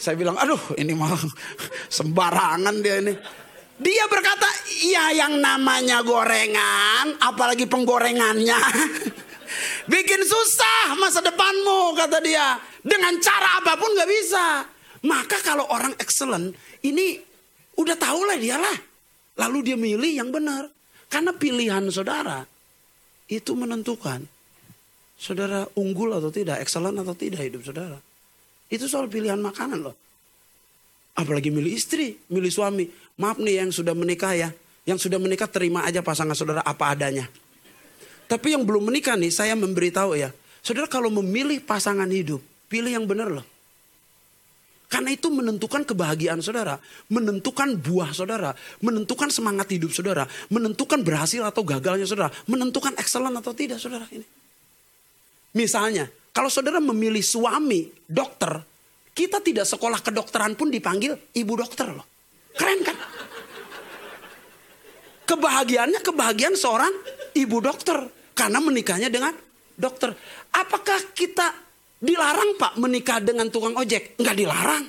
Saya bilang, aduh ini malah sembarangan dia ini. Dia berkata, iya yang namanya gorengan, apalagi penggorengannya. Bikin susah masa depanmu kata dia. Dengan cara apa pun gak bisa. Maka kalau orang excellent ini udah tahu lah dia. Lalu dia milih yang benar. Karena pilihan saudara itu menentukan. Saudara unggul atau tidak, excellent atau tidak hidup saudara. Itu soal pilihan makanan loh. Apalagi milih istri, milih suami. Maaf nih yang sudah menikah ya. Yang sudah menikah terima aja pasangan saudara apa adanya. Tapi yang belum menikah nih saya memberitahu ya. Saudara kalau memilih pasangan hidup, pilih yang benar loh. Karena itu menentukan kebahagiaan saudara, menentukan buah saudara, menentukan semangat hidup saudara, menentukan berhasil atau gagalnya saudara, menentukan excellent atau tidak saudara ini. Misalnya, kalau saudara memilih suami dokter, kita tidak sekolah kedokteran pun dipanggil ibu dokter loh. Keren kan? Kebahagiaannya kebahagiaan seorang ibu dokter. Karena menikahnya dengan dokter. Apakah kita dilarang pak menikah dengan tukang ojek? Enggak dilarang.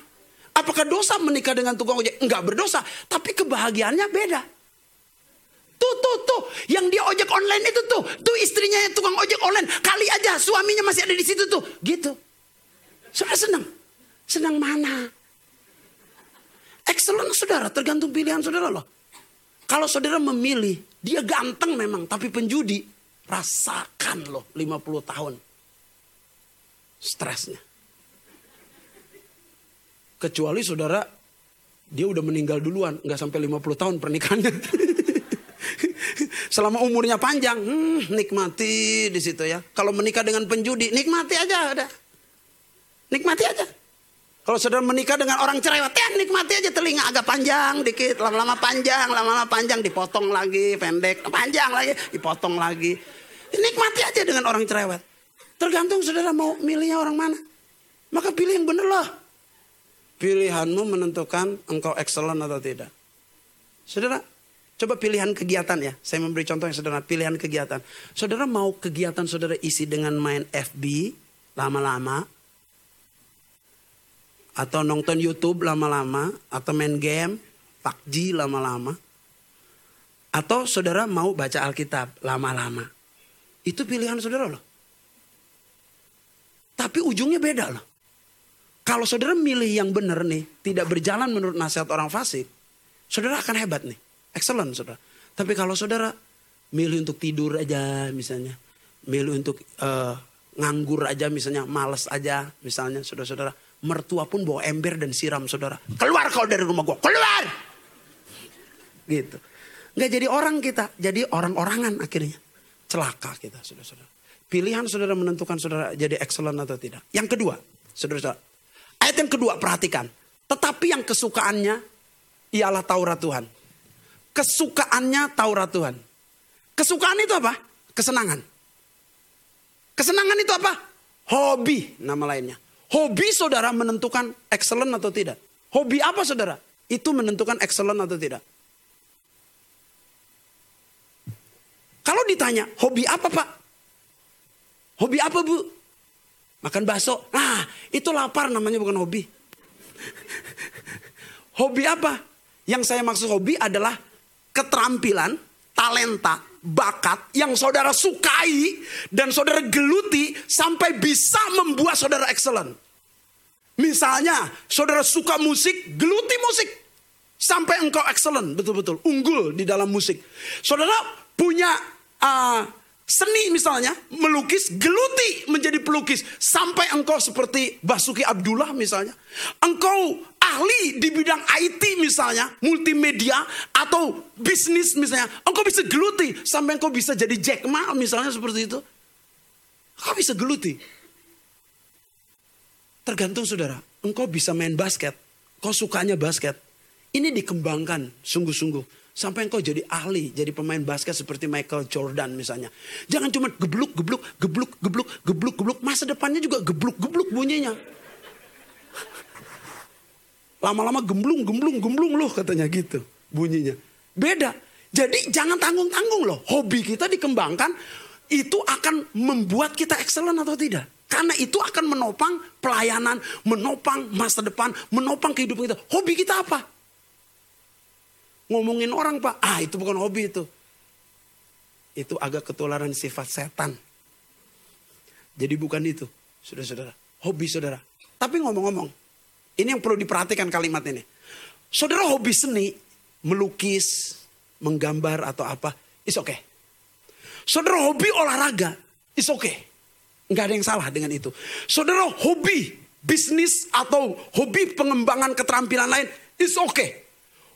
Apakah dosa menikah dengan tukang ojek? Enggak berdosa. Tapi kebahagiaannya beda. Tuh, tuh, tuh. Yang dia ojek online itu tuh. Tuh istrinya yang tukang ojek online. Kali aja suaminya masih ada di situ tuh. Gitu. Saudara senang. Senang mana? Excellent saudara. Tergantung pilihan saudara loh. Kalau saudara memilih. Dia ganteng memang. Tapi penjudi. Rasakan loh 50 tahun. Stresnya. Kecuali saudara, dia udah meninggal duluan. Nggak sampai 50 tahun pernikahannya. Selama umurnya panjang, hmm, nikmati di situ ya. Kalau menikah dengan penjudi, nikmati aja udah. Nikmati aja. Kalau saudara menikah dengan orang cerewet, ya nikmati aja telinga agak panjang dikit, lama-lama panjang, lama-lama panjang dipotong lagi, pendek, panjang lagi, dipotong lagi. Nikmati aja dengan orang cerewet. Tergantung saudara mau milihnya orang mana. Maka pilih yang benar loh. Pilihanmu menentukan engkau excellent atau tidak. Saudara, coba pilihan kegiatan ya. Saya memberi contoh yang sederhana, pilihan kegiatan. Saudara mau kegiatan saudara isi dengan main FB lama-lama, atau nonton YouTube lama-lama, atau main game, PUBG lama-lama. Atau saudara mau baca Alkitab lama-lama. Itu pilihan saudara loh. Tapi ujungnya beda loh. Kalau saudara milih yang benar nih, tidak berjalan menurut nasihat orang fasik, saudara akan hebat nih. Excellent saudara. Tapi kalau saudara milih untuk tidur aja misalnya, milih untuk uh, nganggur aja misalnya, males aja misalnya saudara-saudara, mertua pun bawa ember dan siram saudara. Keluar kau dari rumah gua, keluar. Gitu. Nggak jadi orang kita, jadi orang-orangan akhirnya. Celaka kita, saudara-saudara. Pilihan saudara menentukan saudara jadi excellent atau tidak. Yang kedua, saudara-saudara. Ayat yang kedua perhatikan. Tetapi yang kesukaannya ialah Taurat Tuhan. Kesukaannya Taurat Tuhan. Kesukaan itu apa? Kesenangan. Kesenangan itu apa? Hobi nama lainnya. Hobi saudara menentukan excellent atau tidak. Hobi apa saudara? Itu menentukan excellent atau tidak. Kalau ditanya, hobi apa pak? Hobi apa bu? Makan bakso. Nah, itu lapar namanya bukan hobi. hobi apa? Yang saya maksud hobi adalah keterampilan, talenta, bakat yang saudara sukai dan saudara geluti sampai bisa membuat saudara excellent. Misalnya, saudara suka musik, geluti musik. Sampai engkau excellent, betul-betul. Unggul di dalam musik. Saudara punya uh, seni misalnya, melukis, geluti menjadi pelukis. Sampai engkau seperti Basuki Abdullah misalnya. Engkau ahli di bidang IT misalnya, multimedia atau bisnis misalnya. Engkau bisa geluti sampai engkau bisa jadi Jack Ma misalnya seperti itu. Engkau bisa geluti. Tergantung saudara, engkau bisa main basket, kau sukanya basket. Ini dikembangkan sungguh-sungguh. Sampai engkau jadi ahli, jadi pemain basket seperti Michael Jordan misalnya. Jangan cuma gebluk, gebluk, gebluk, gebluk, gebluk, gebluk. Masa depannya juga gebluk, gebluk bunyinya. Lama-lama gemblung, gemblung, gemblung loh katanya gitu bunyinya. Beda. Jadi jangan tanggung-tanggung loh. Hobi kita dikembangkan, itu akan membuat kita excellent atau tidak. Karena itu akan menopang pelayanan, menopang masa depan, menopang kehidupan kita. Hobi kita apa? Ngomongin orang pak, ah itu bukan hobi itu. Itu agak ketularan sifat setan. Jadi bukan itu, saudara-saudara. Hobi saudara. Tapi ngomong-ngomong, ini yang perlu diperhatikan kalimat ini. Saudara hobi seni, melukis, menggambar atau apa, is okay. Saudara hobi olahraga, is okay. Nggak ada yang salah dengan itu. Saudara hobi bisnis atau hobi pengembangan keterampilan lain, is okay.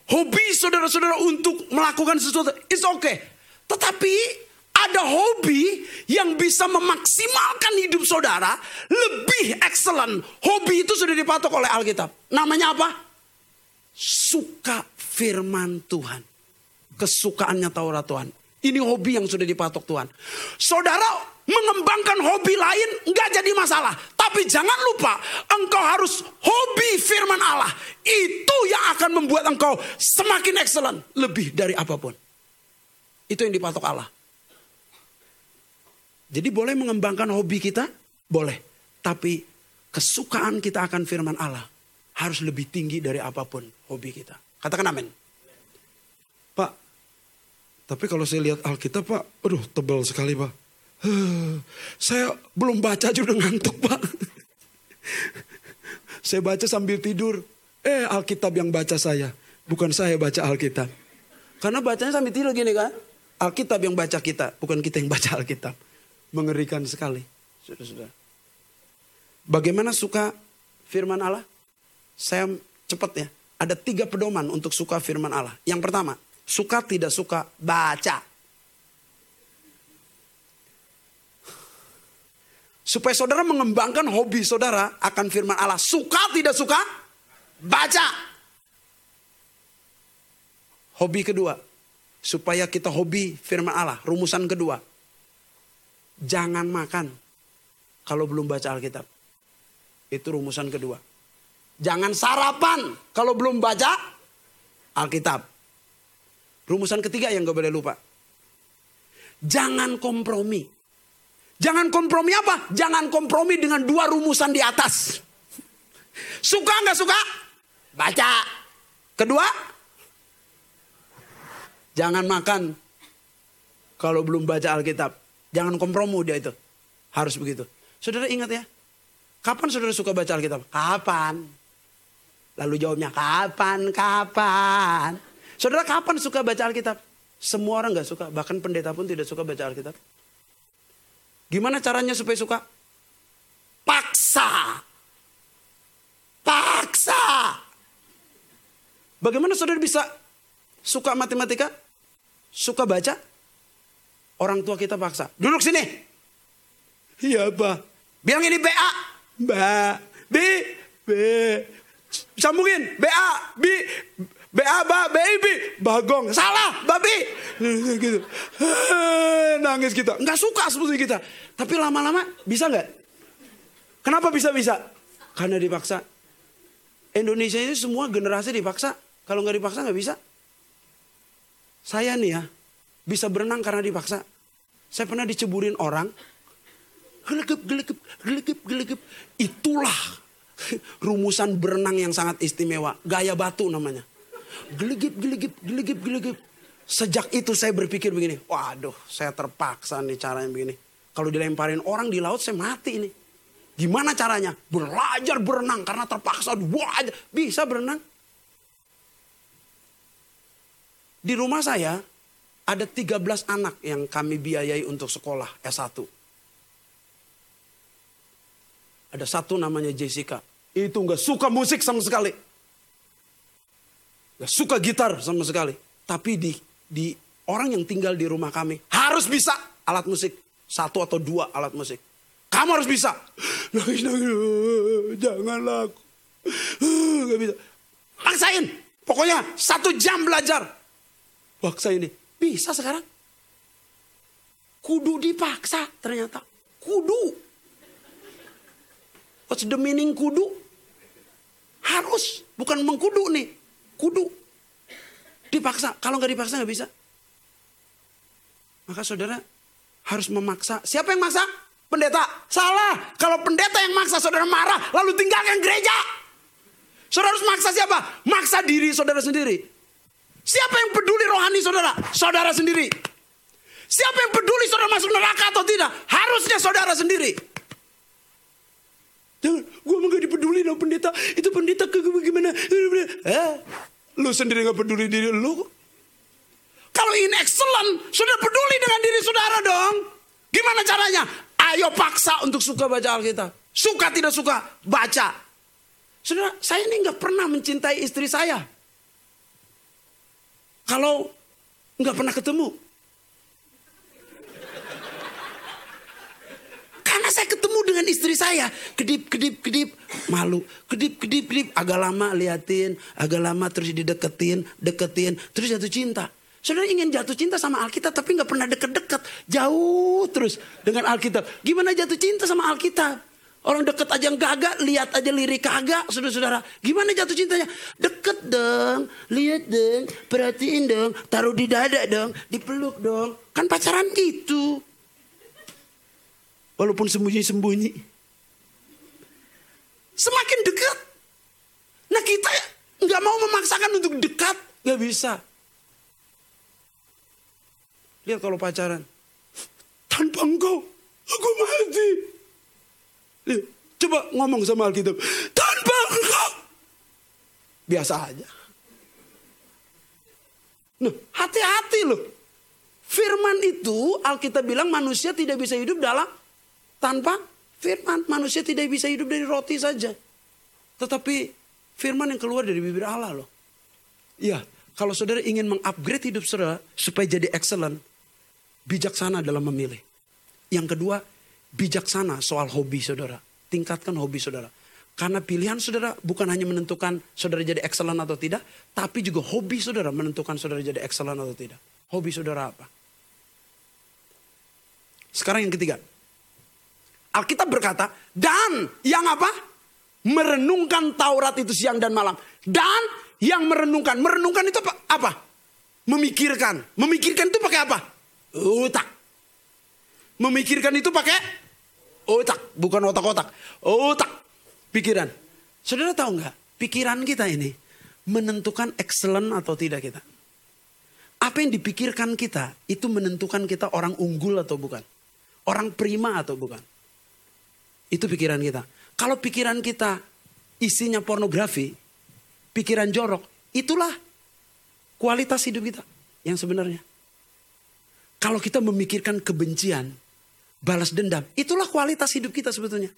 Hobi saudara-saudara untuk melakukan sesuatu, is okay. Tetapi ada hobi yang bisa memaksimalkan hidup saudara lebih excellent. Hobi itu sudah dipatok oleh Alkitab. Namanya apa? Suka firman Tuhan. Kesukaannya Taurat Tuhan. Ini hobi yang sudah dipatok Tuhan. Saudara mengembangkan hobi lain nggak jadi masalah. Tapi jangan lupa engkau harus hobi firman Allah. Itu yang akan membuat engkau semakin excellent. Lebih dari apa pun. Itu yang dipatok Allah. Jadi boleh mengembangkan hobi kita? Boleh. Tapi kesukaan kita akan firman Allah harus lebih tinggi dari apa pun hobi kita. Katakan amin. Pak, tapi kalau saya lihat Alkitab Pak, aduh tebal sekali Pak. Saya belum baca juga ngantuk pak. saya baca sambil tidur. Eh Alkitab yang baca saya. Bukan saya baca Alkitab. Karena bacanya sambil tidur gini kan. Alkitab yang baca kita. Bukan kita yang baca Alkitab. Mengerikan sekali. Sudah-sudah. Bagaimana suka firman Allah? Saya cepat ya. Ada tiga pedoman untuk suka firman Allah. Yang pertama, suka tidak suka baca. Supaya saudara mengembangkan hobi saudara akan firman Allah. Suka tidak suka? Baca. Hobi kedua. Supaya kita hobi firman Allah. Rumusan kedua. Jangan makan kalau belum baca Alkitab. Itu rumusan kedua. Jangan sarapan kalau belum baca Alkitab. Rumusan ketiga yang gak boleh lupa. Jangan kompromi Jangan kompromi apa? Jangan kompromi dengan dua rumusan di atas. Suka nggak suka? Baca. Kedua, jangan makan kalau belum baca Alkitab. Jangan kompromi dia itu. Harus begitu. Saudara ingat ya. Kapan saudara suka baca Alkitab? Kapan? Lalu jawabnya kapan, kapan. Saudara kapan suka baca Alkitab? Semua orang nggak suka. Bahkan pendeta pun tidak suka baca Alkitab. Gimana caranya supaya suka? Paksa. Paksa. Bagaimana saudara bisa suka matematika? Suka baca? Orang tua kita paksa. Duduk sini. Iya, Pak. Bilang ini BA. Mbak. B. B. Sambungin. BA. B. BA, ba, BIB. Bagong. Salah, babi. Gitu. Nangis kita. Nggak suka seperti kita. Tapi lama-lama bisa nggak? Kenapa bisa-bisa? Karena dipaksa. Indonesia ini semua generasi dipaksa. Kalau nggak dipaksa nggak bisa. Saya nih ya, bisa berenang karena dipaksa. Saya pernah diceburin orang, gelegep, gelegep, gelegep, gelegep. Itulah rumusan berenang yang sangat istimewa. Gaya batu namanya. Gelegep, gelegep, gelegep, gelegep. Sejak itu saya berpikir begini, waduh saya terpaksa nih caranya begini. Kalau dilemparin orang di laut saya mati ini. Gimana caranya? Belajar berenang karena terpaksa. Wah, bisa berenang. Di rumah saya ada 13 anak yang kami biayai untuk sekolah S1. Ada satu namanya Jessica. Itu nggak suka musik sama sekali. Nggak suka gitar sama sekali. Tapi di, di orang yang tinggal di rumah kami harus bisa alat musik. Satu atau dua alat musik. Kamu harus bisa. Nangis, nangis. Janganlah aku. Gak bisa. Maksain. Pokoknya satu jam belajar. Paksa ini. Bisa sekarang. Kudu dipaksa ternyata. Kudu. What's the meaning kudu? Harus. Bukan mengkudu nih. Kudu. Dipaksa. Kalau nggak dipaksa nggak bisa. Maka saudara harus memaksa. Siapa yang maksa? Pendeta. Salah. Kalau pendeta yang maksa saudara marah. Lalu tinggalkan gereja. Saudara harus maksa siapa? Maksa diri saudara sendiri. Siapa yang peduli rohani saudara? Saudara sendiri. Siapa yang peduli saudara masuk neraka atau tidak? Harusnya saudara sendiri. Jangan, gue mau gak dipeduli dong pendeta. Itu pendeta ke gimana? Eh, lu sendiri gak peduli diri lu. Kalau ini excellent, saudara peduli dengan diri saudara dong. Gimana caranya? Ayo paksa untuk suka baca Alkitab. Suka tidak suka, baca. Saudara, saya ini gak pernah mencintai istri saya. Kalau nggak pernah ketemu. Karena saya ketemu dengan istri saya. Kedip, kedip, kedip. Malu. Kedip, kedip, kedip. Agak lama liatin. Agak lama terus dideketin. Deketin. Terus jatuh cinta. Saudara ingin jatuh cinta sama Alkitab tapi nggak pernah deket-deket. Jauh terus dengan Alkitab. Gimana jatuh cinta sama Alkitab? Orang deket aja kagak, lihat aja lirik kagak, saudara-saudara. Gimana jatuh cintanya? Deket dong, lihat dong, perhatiin dong, taruh di dada dong, dipeluk dong. Kan pacaran gitu. Walaupun sembunyi-sembunyi. Semakin dekat. Nah kita nggak mau memaksakan untuk dekat, nggak bisa. Lihat kalau pacaran, tanpa engkau aku mati. Iya, coba ngomong sama Alkitab. Tanpa engkau. Biasa aja. Nah, hati-hati loh. Firman itu Alkitab bilang manusia tidak bisa hidup dalam tanpa firman. Manusia tidak bisa hidup dari roti saja. Tetapi firman yang keluar dari bibir Allah loh. Iya, kalau saudara ingin mengupgrade hidup saudara supaya jadi excellent, bijaksana dalam memilih. Yang kedua, bijaksana soal hobi saudara. Tingkatkan hobi saudara. Karena pilihan saudara bukan hanya menentukan saudara jadi excellent atau tidak, tapi juga hobi saudara menentukan saudara jadi excellent atau tidak. Hobi saudara apa? Sekarang yang ketiga. Alkitab berkata, dan yang apa? Merenungkan Taurat itu siang dan malam. Dan yang merenungkan. Merenungkan itu apa? Memikirkan. Memikirkan itu pakai apa? Utak. Memikirkan itu pakai Otak, bukan otak-otak. Otak, pikiran. Saudara tahu nggak? Pikiran kita ini menentukan excellent atau tidak kita. Apa yang dipikirkan kita itu menentukan kita orang unggul atau bukan. Orang prima atau bukan. Itu pikiran kita. Kalau pikiran kita isinya pornografi, pikiran jorok, itulah kualitas hidup kita yang sebenarnya. Kalau kita memikirkan kebencian, balas dendam. Itulah kualitas hidup kita sebetulnya.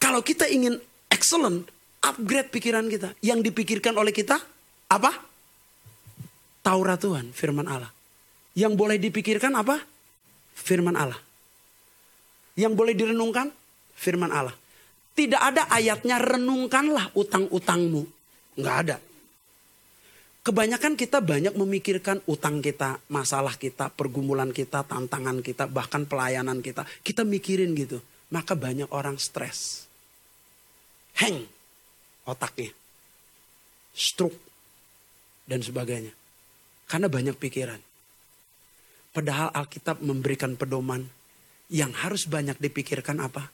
Kalau kita ingin excellent, upgrade pikiran kita. Yang dipikirkan oleh kita, apa? Taurat Tuhan, firman Allah. Yang boleh dipikirkan apa? Firman Allah. Yang boleh direnungkan, firman Allah. Tidak ada ayatnya renungkanlah utang-utangmu. Nggak ada. Kebanyakan kita banyak memikirkan utang kita, masalah kita, pergumulan kita, tantangan kita, bahkan pelayanan kita. Kita mikirin gitu. Maka banyak orang stres. Hang otaknya. Stroke. Dan sebagainya. Karena banyak pikiran. Padahal Alkitab memberikan pedoman yang harus banyak dipikirkan apa?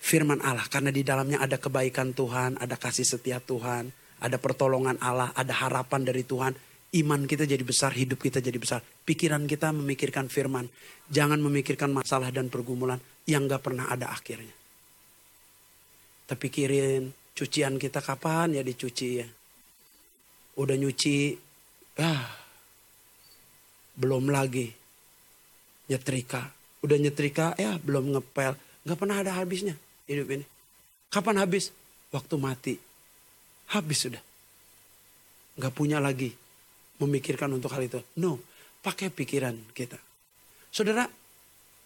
Firman Allah. Karena di dalamnya ada kebaikan Tuhan, ada kasih setia Tuhan, ada pertolongan Allah, ada harapan dari Tuhan. Iman kita jadi besar, hidup kita jadi besar. Pikiran kita memikirkan firman. Jangan memikirkan masalah dan pergumulan yang gak pernah ada akhirnya. Tapi pikirin cucian kita kapan ya dicuci ya. Udah nyuci, ah belum lagi nyetrika. Udah nyetrika ya belum ngepel. Gak pernah ada habisnya hidup ini. Kapan habis? Waktu mati. Habis sudah. Gak punya lagi memikirkan untuk hal itu. No, pakai pikiran kita. Saudara,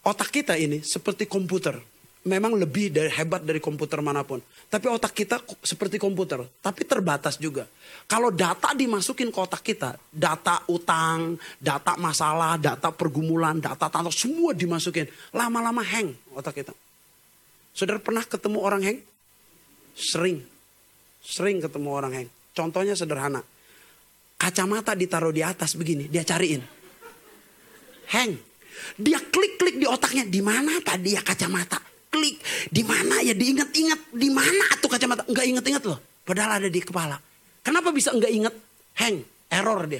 otak kita ini seperti komputer memang lebih dari hebat dari komputer mana pun. Tapi otak kita seperti komputer, tapi terbatas juga. Kalau data dimasukin ke otak kita, data utang, data masalah, data pergumulan, data tante semua dimasukin. Lama-lama hang otak kita. Saudara pernah ketemu orang hang? Sering. Sering ketemu orang hang. Contohnya sederhana. Kacamata ditaruh di atas begini, dia cariin. Hang. Dia klik-klik di otaknya, di mana tadi ya kacamata? klik di mana ya diingat-ingat di mana tuh kacamata nggak inget-inget loh padahal ada di kepala kenapa bisa nggak inget hang error dia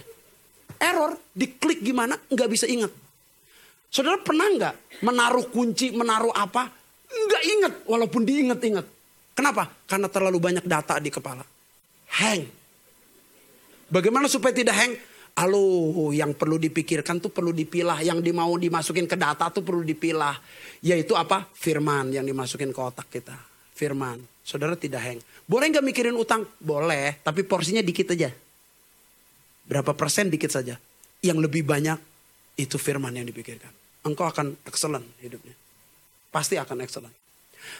error diklik gimana nggak bisa inget saudara pernah nggak menaruh kunci menaruh apa nggak inget walaupun diinget-inget kenapa karena terlalu banyak data di kepala hang bagaimana supaya tidak hang Halo, yang perlu dipikirkan tuh perlu dipilah. Yang dimau dimasukin ke data tuh perlu dipilah. Yaitu apa? Firman yang dimasukin ke otak kita. Firman. Saudara tidak hang. Boleh nggak mikirin utang? Boleh, tapi porsinya dikit aja. Berapa persen dikit saja. Yang lebih banyak itu firman yang dipikirkan. Engkau akan excellent hidupnya. Pasti akan excellent.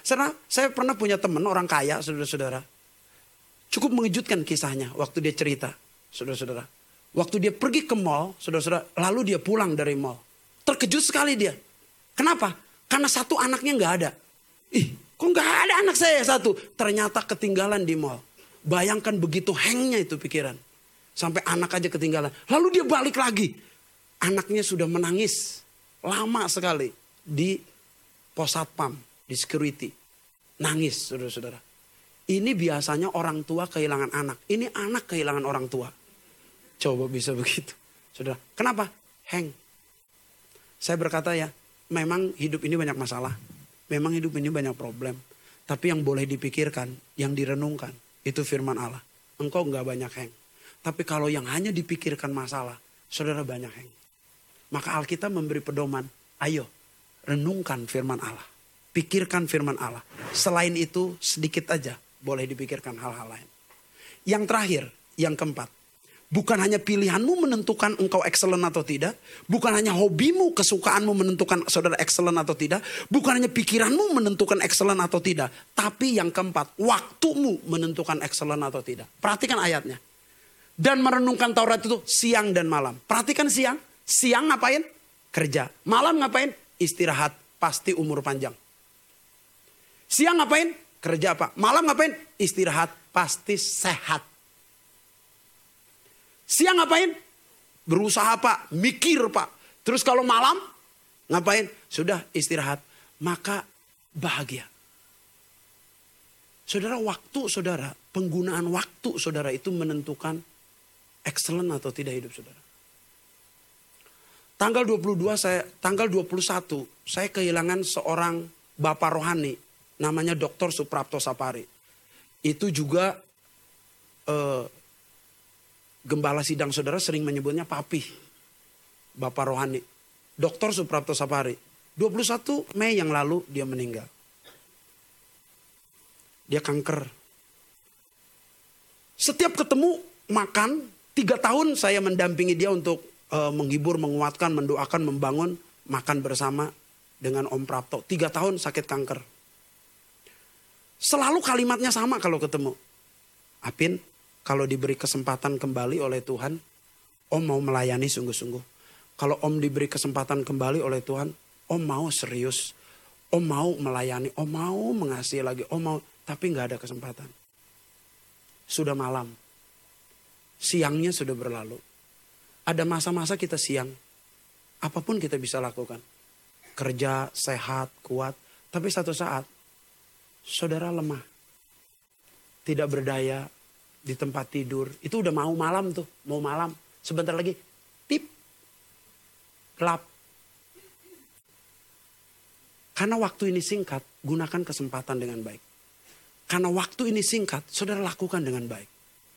Karena saya pernah punya teman orang kaya, saudara-saudara. Cukup mengejutkan kisahnya waktu dia cerita, saudara-saudara Waktu dia pergi ke mall, saudara-saudara, lalu dia pulang dari mall. Terkejut sekali dia. Kenapa? Karena satu anaknya nggak ada. Ih, kok nggak ada anak saya satu? Ternyata ketinggalan di mall. Bayangkan begitu hengnya itu pikiran. Sampai anak aja ketinggalan. Lalu dia balik lagi. Anaknya sudah menangis. Lama sekali. Di pos satpam, di security. Nangis, saudara-saudara. Ini biasanya orang tua kehilangan anak. Ini anak kehilangan orang tua. Coba bisa begitu. Saudara, kenapa? Heng. Saya berkata ya, memang hidup ini banyak masalah. Memang hidup ini banyak problem. Tapi yang boleh dipikirkan, yang direnungkan, itu firman Allah. Engkau nggak banyak heng. Tapi kalau yang hanya dipikirkan masalah, saudara banyak heng. Maka Alkitab memberi pedoman, ayo renungkan firman Allah. Pikirkan firman Allah. Selain itu sedikit aja boleh dipikirkan hal-hal lain. Yang terakhir, yang keempat. Bukan hanya pilihanmu menentukan engkau excellent atau tidak. Bukan hanya hobimu, kesukaanmu menentukan saudara excellent atau tidak. Bukan hanya pikiranmu menentukan excellent atau tidak. Tapi yang keempat, waktumu menentukan excellent atau tidak. Perhatikan ayatnya. Dan merenungkan Taurat itu siang dan malam. Perhatikan siang. Siang ngapain? Kerja. Malam ngapain? Istirahat. Pasti umur panjang. Siang ngapain? Kerja apa? Malam ngapain? Istirahat. Pasti sehat. Siang ngapain? Berusaha pak, mikir pak. Terus kalau malam ngapain? Sudah istirahat. Maka bahagia. Saudara waktu saudara, penggunaan waktu saudara itu menentukan excellent atau tidak hidup saudara. Tanggal 22 saya, tanggal 21 saya kehilangan seorang bapak rohani namanya Dr. Suprapto Sapari. Itu juga eh, Gembala sidang saudara sering menyebutnya papi. Bapak rohani. Dr. Suprapto Sapari. 21 Mei yang lalu dia meninggal. Dia kanker. Setiap ketemu makan, tiga tahun saya mendampingi dia untuk uh, menghibur, menguatkan, mendoakan, membangun, makan bersama dengan Om Prapto. Tiga tahun sakit kanker. Selalu kalimatnya sama kalau ketemu. Apin, kalau diberi kesempatan kembali oleh Tuhan, Om mau melayani sungguh-sungguh. Kalau Om diberi kesempatan kembali oleh Tuhan, Om mau serius. Om mau melayani, Om mau mengasihi lagi, Om mau, tapi nggak ada kesempatan. Sudah malam, siangnya sudah berlalu. Ada masa-masa kita siang, apa pun kita bisa lakukan. Kerja, sehat, kuat, tapi satu saat saudara lemah. Tidak berdaya di tempat tidur. Itu udah mau malam tuh, mau malam. Sebentar lagi, tip, gelap. Karena waktu ini singkat, gunakan kesempatan dengan baik. Karena waktu ini singkat, saudara lakukan dengan baik.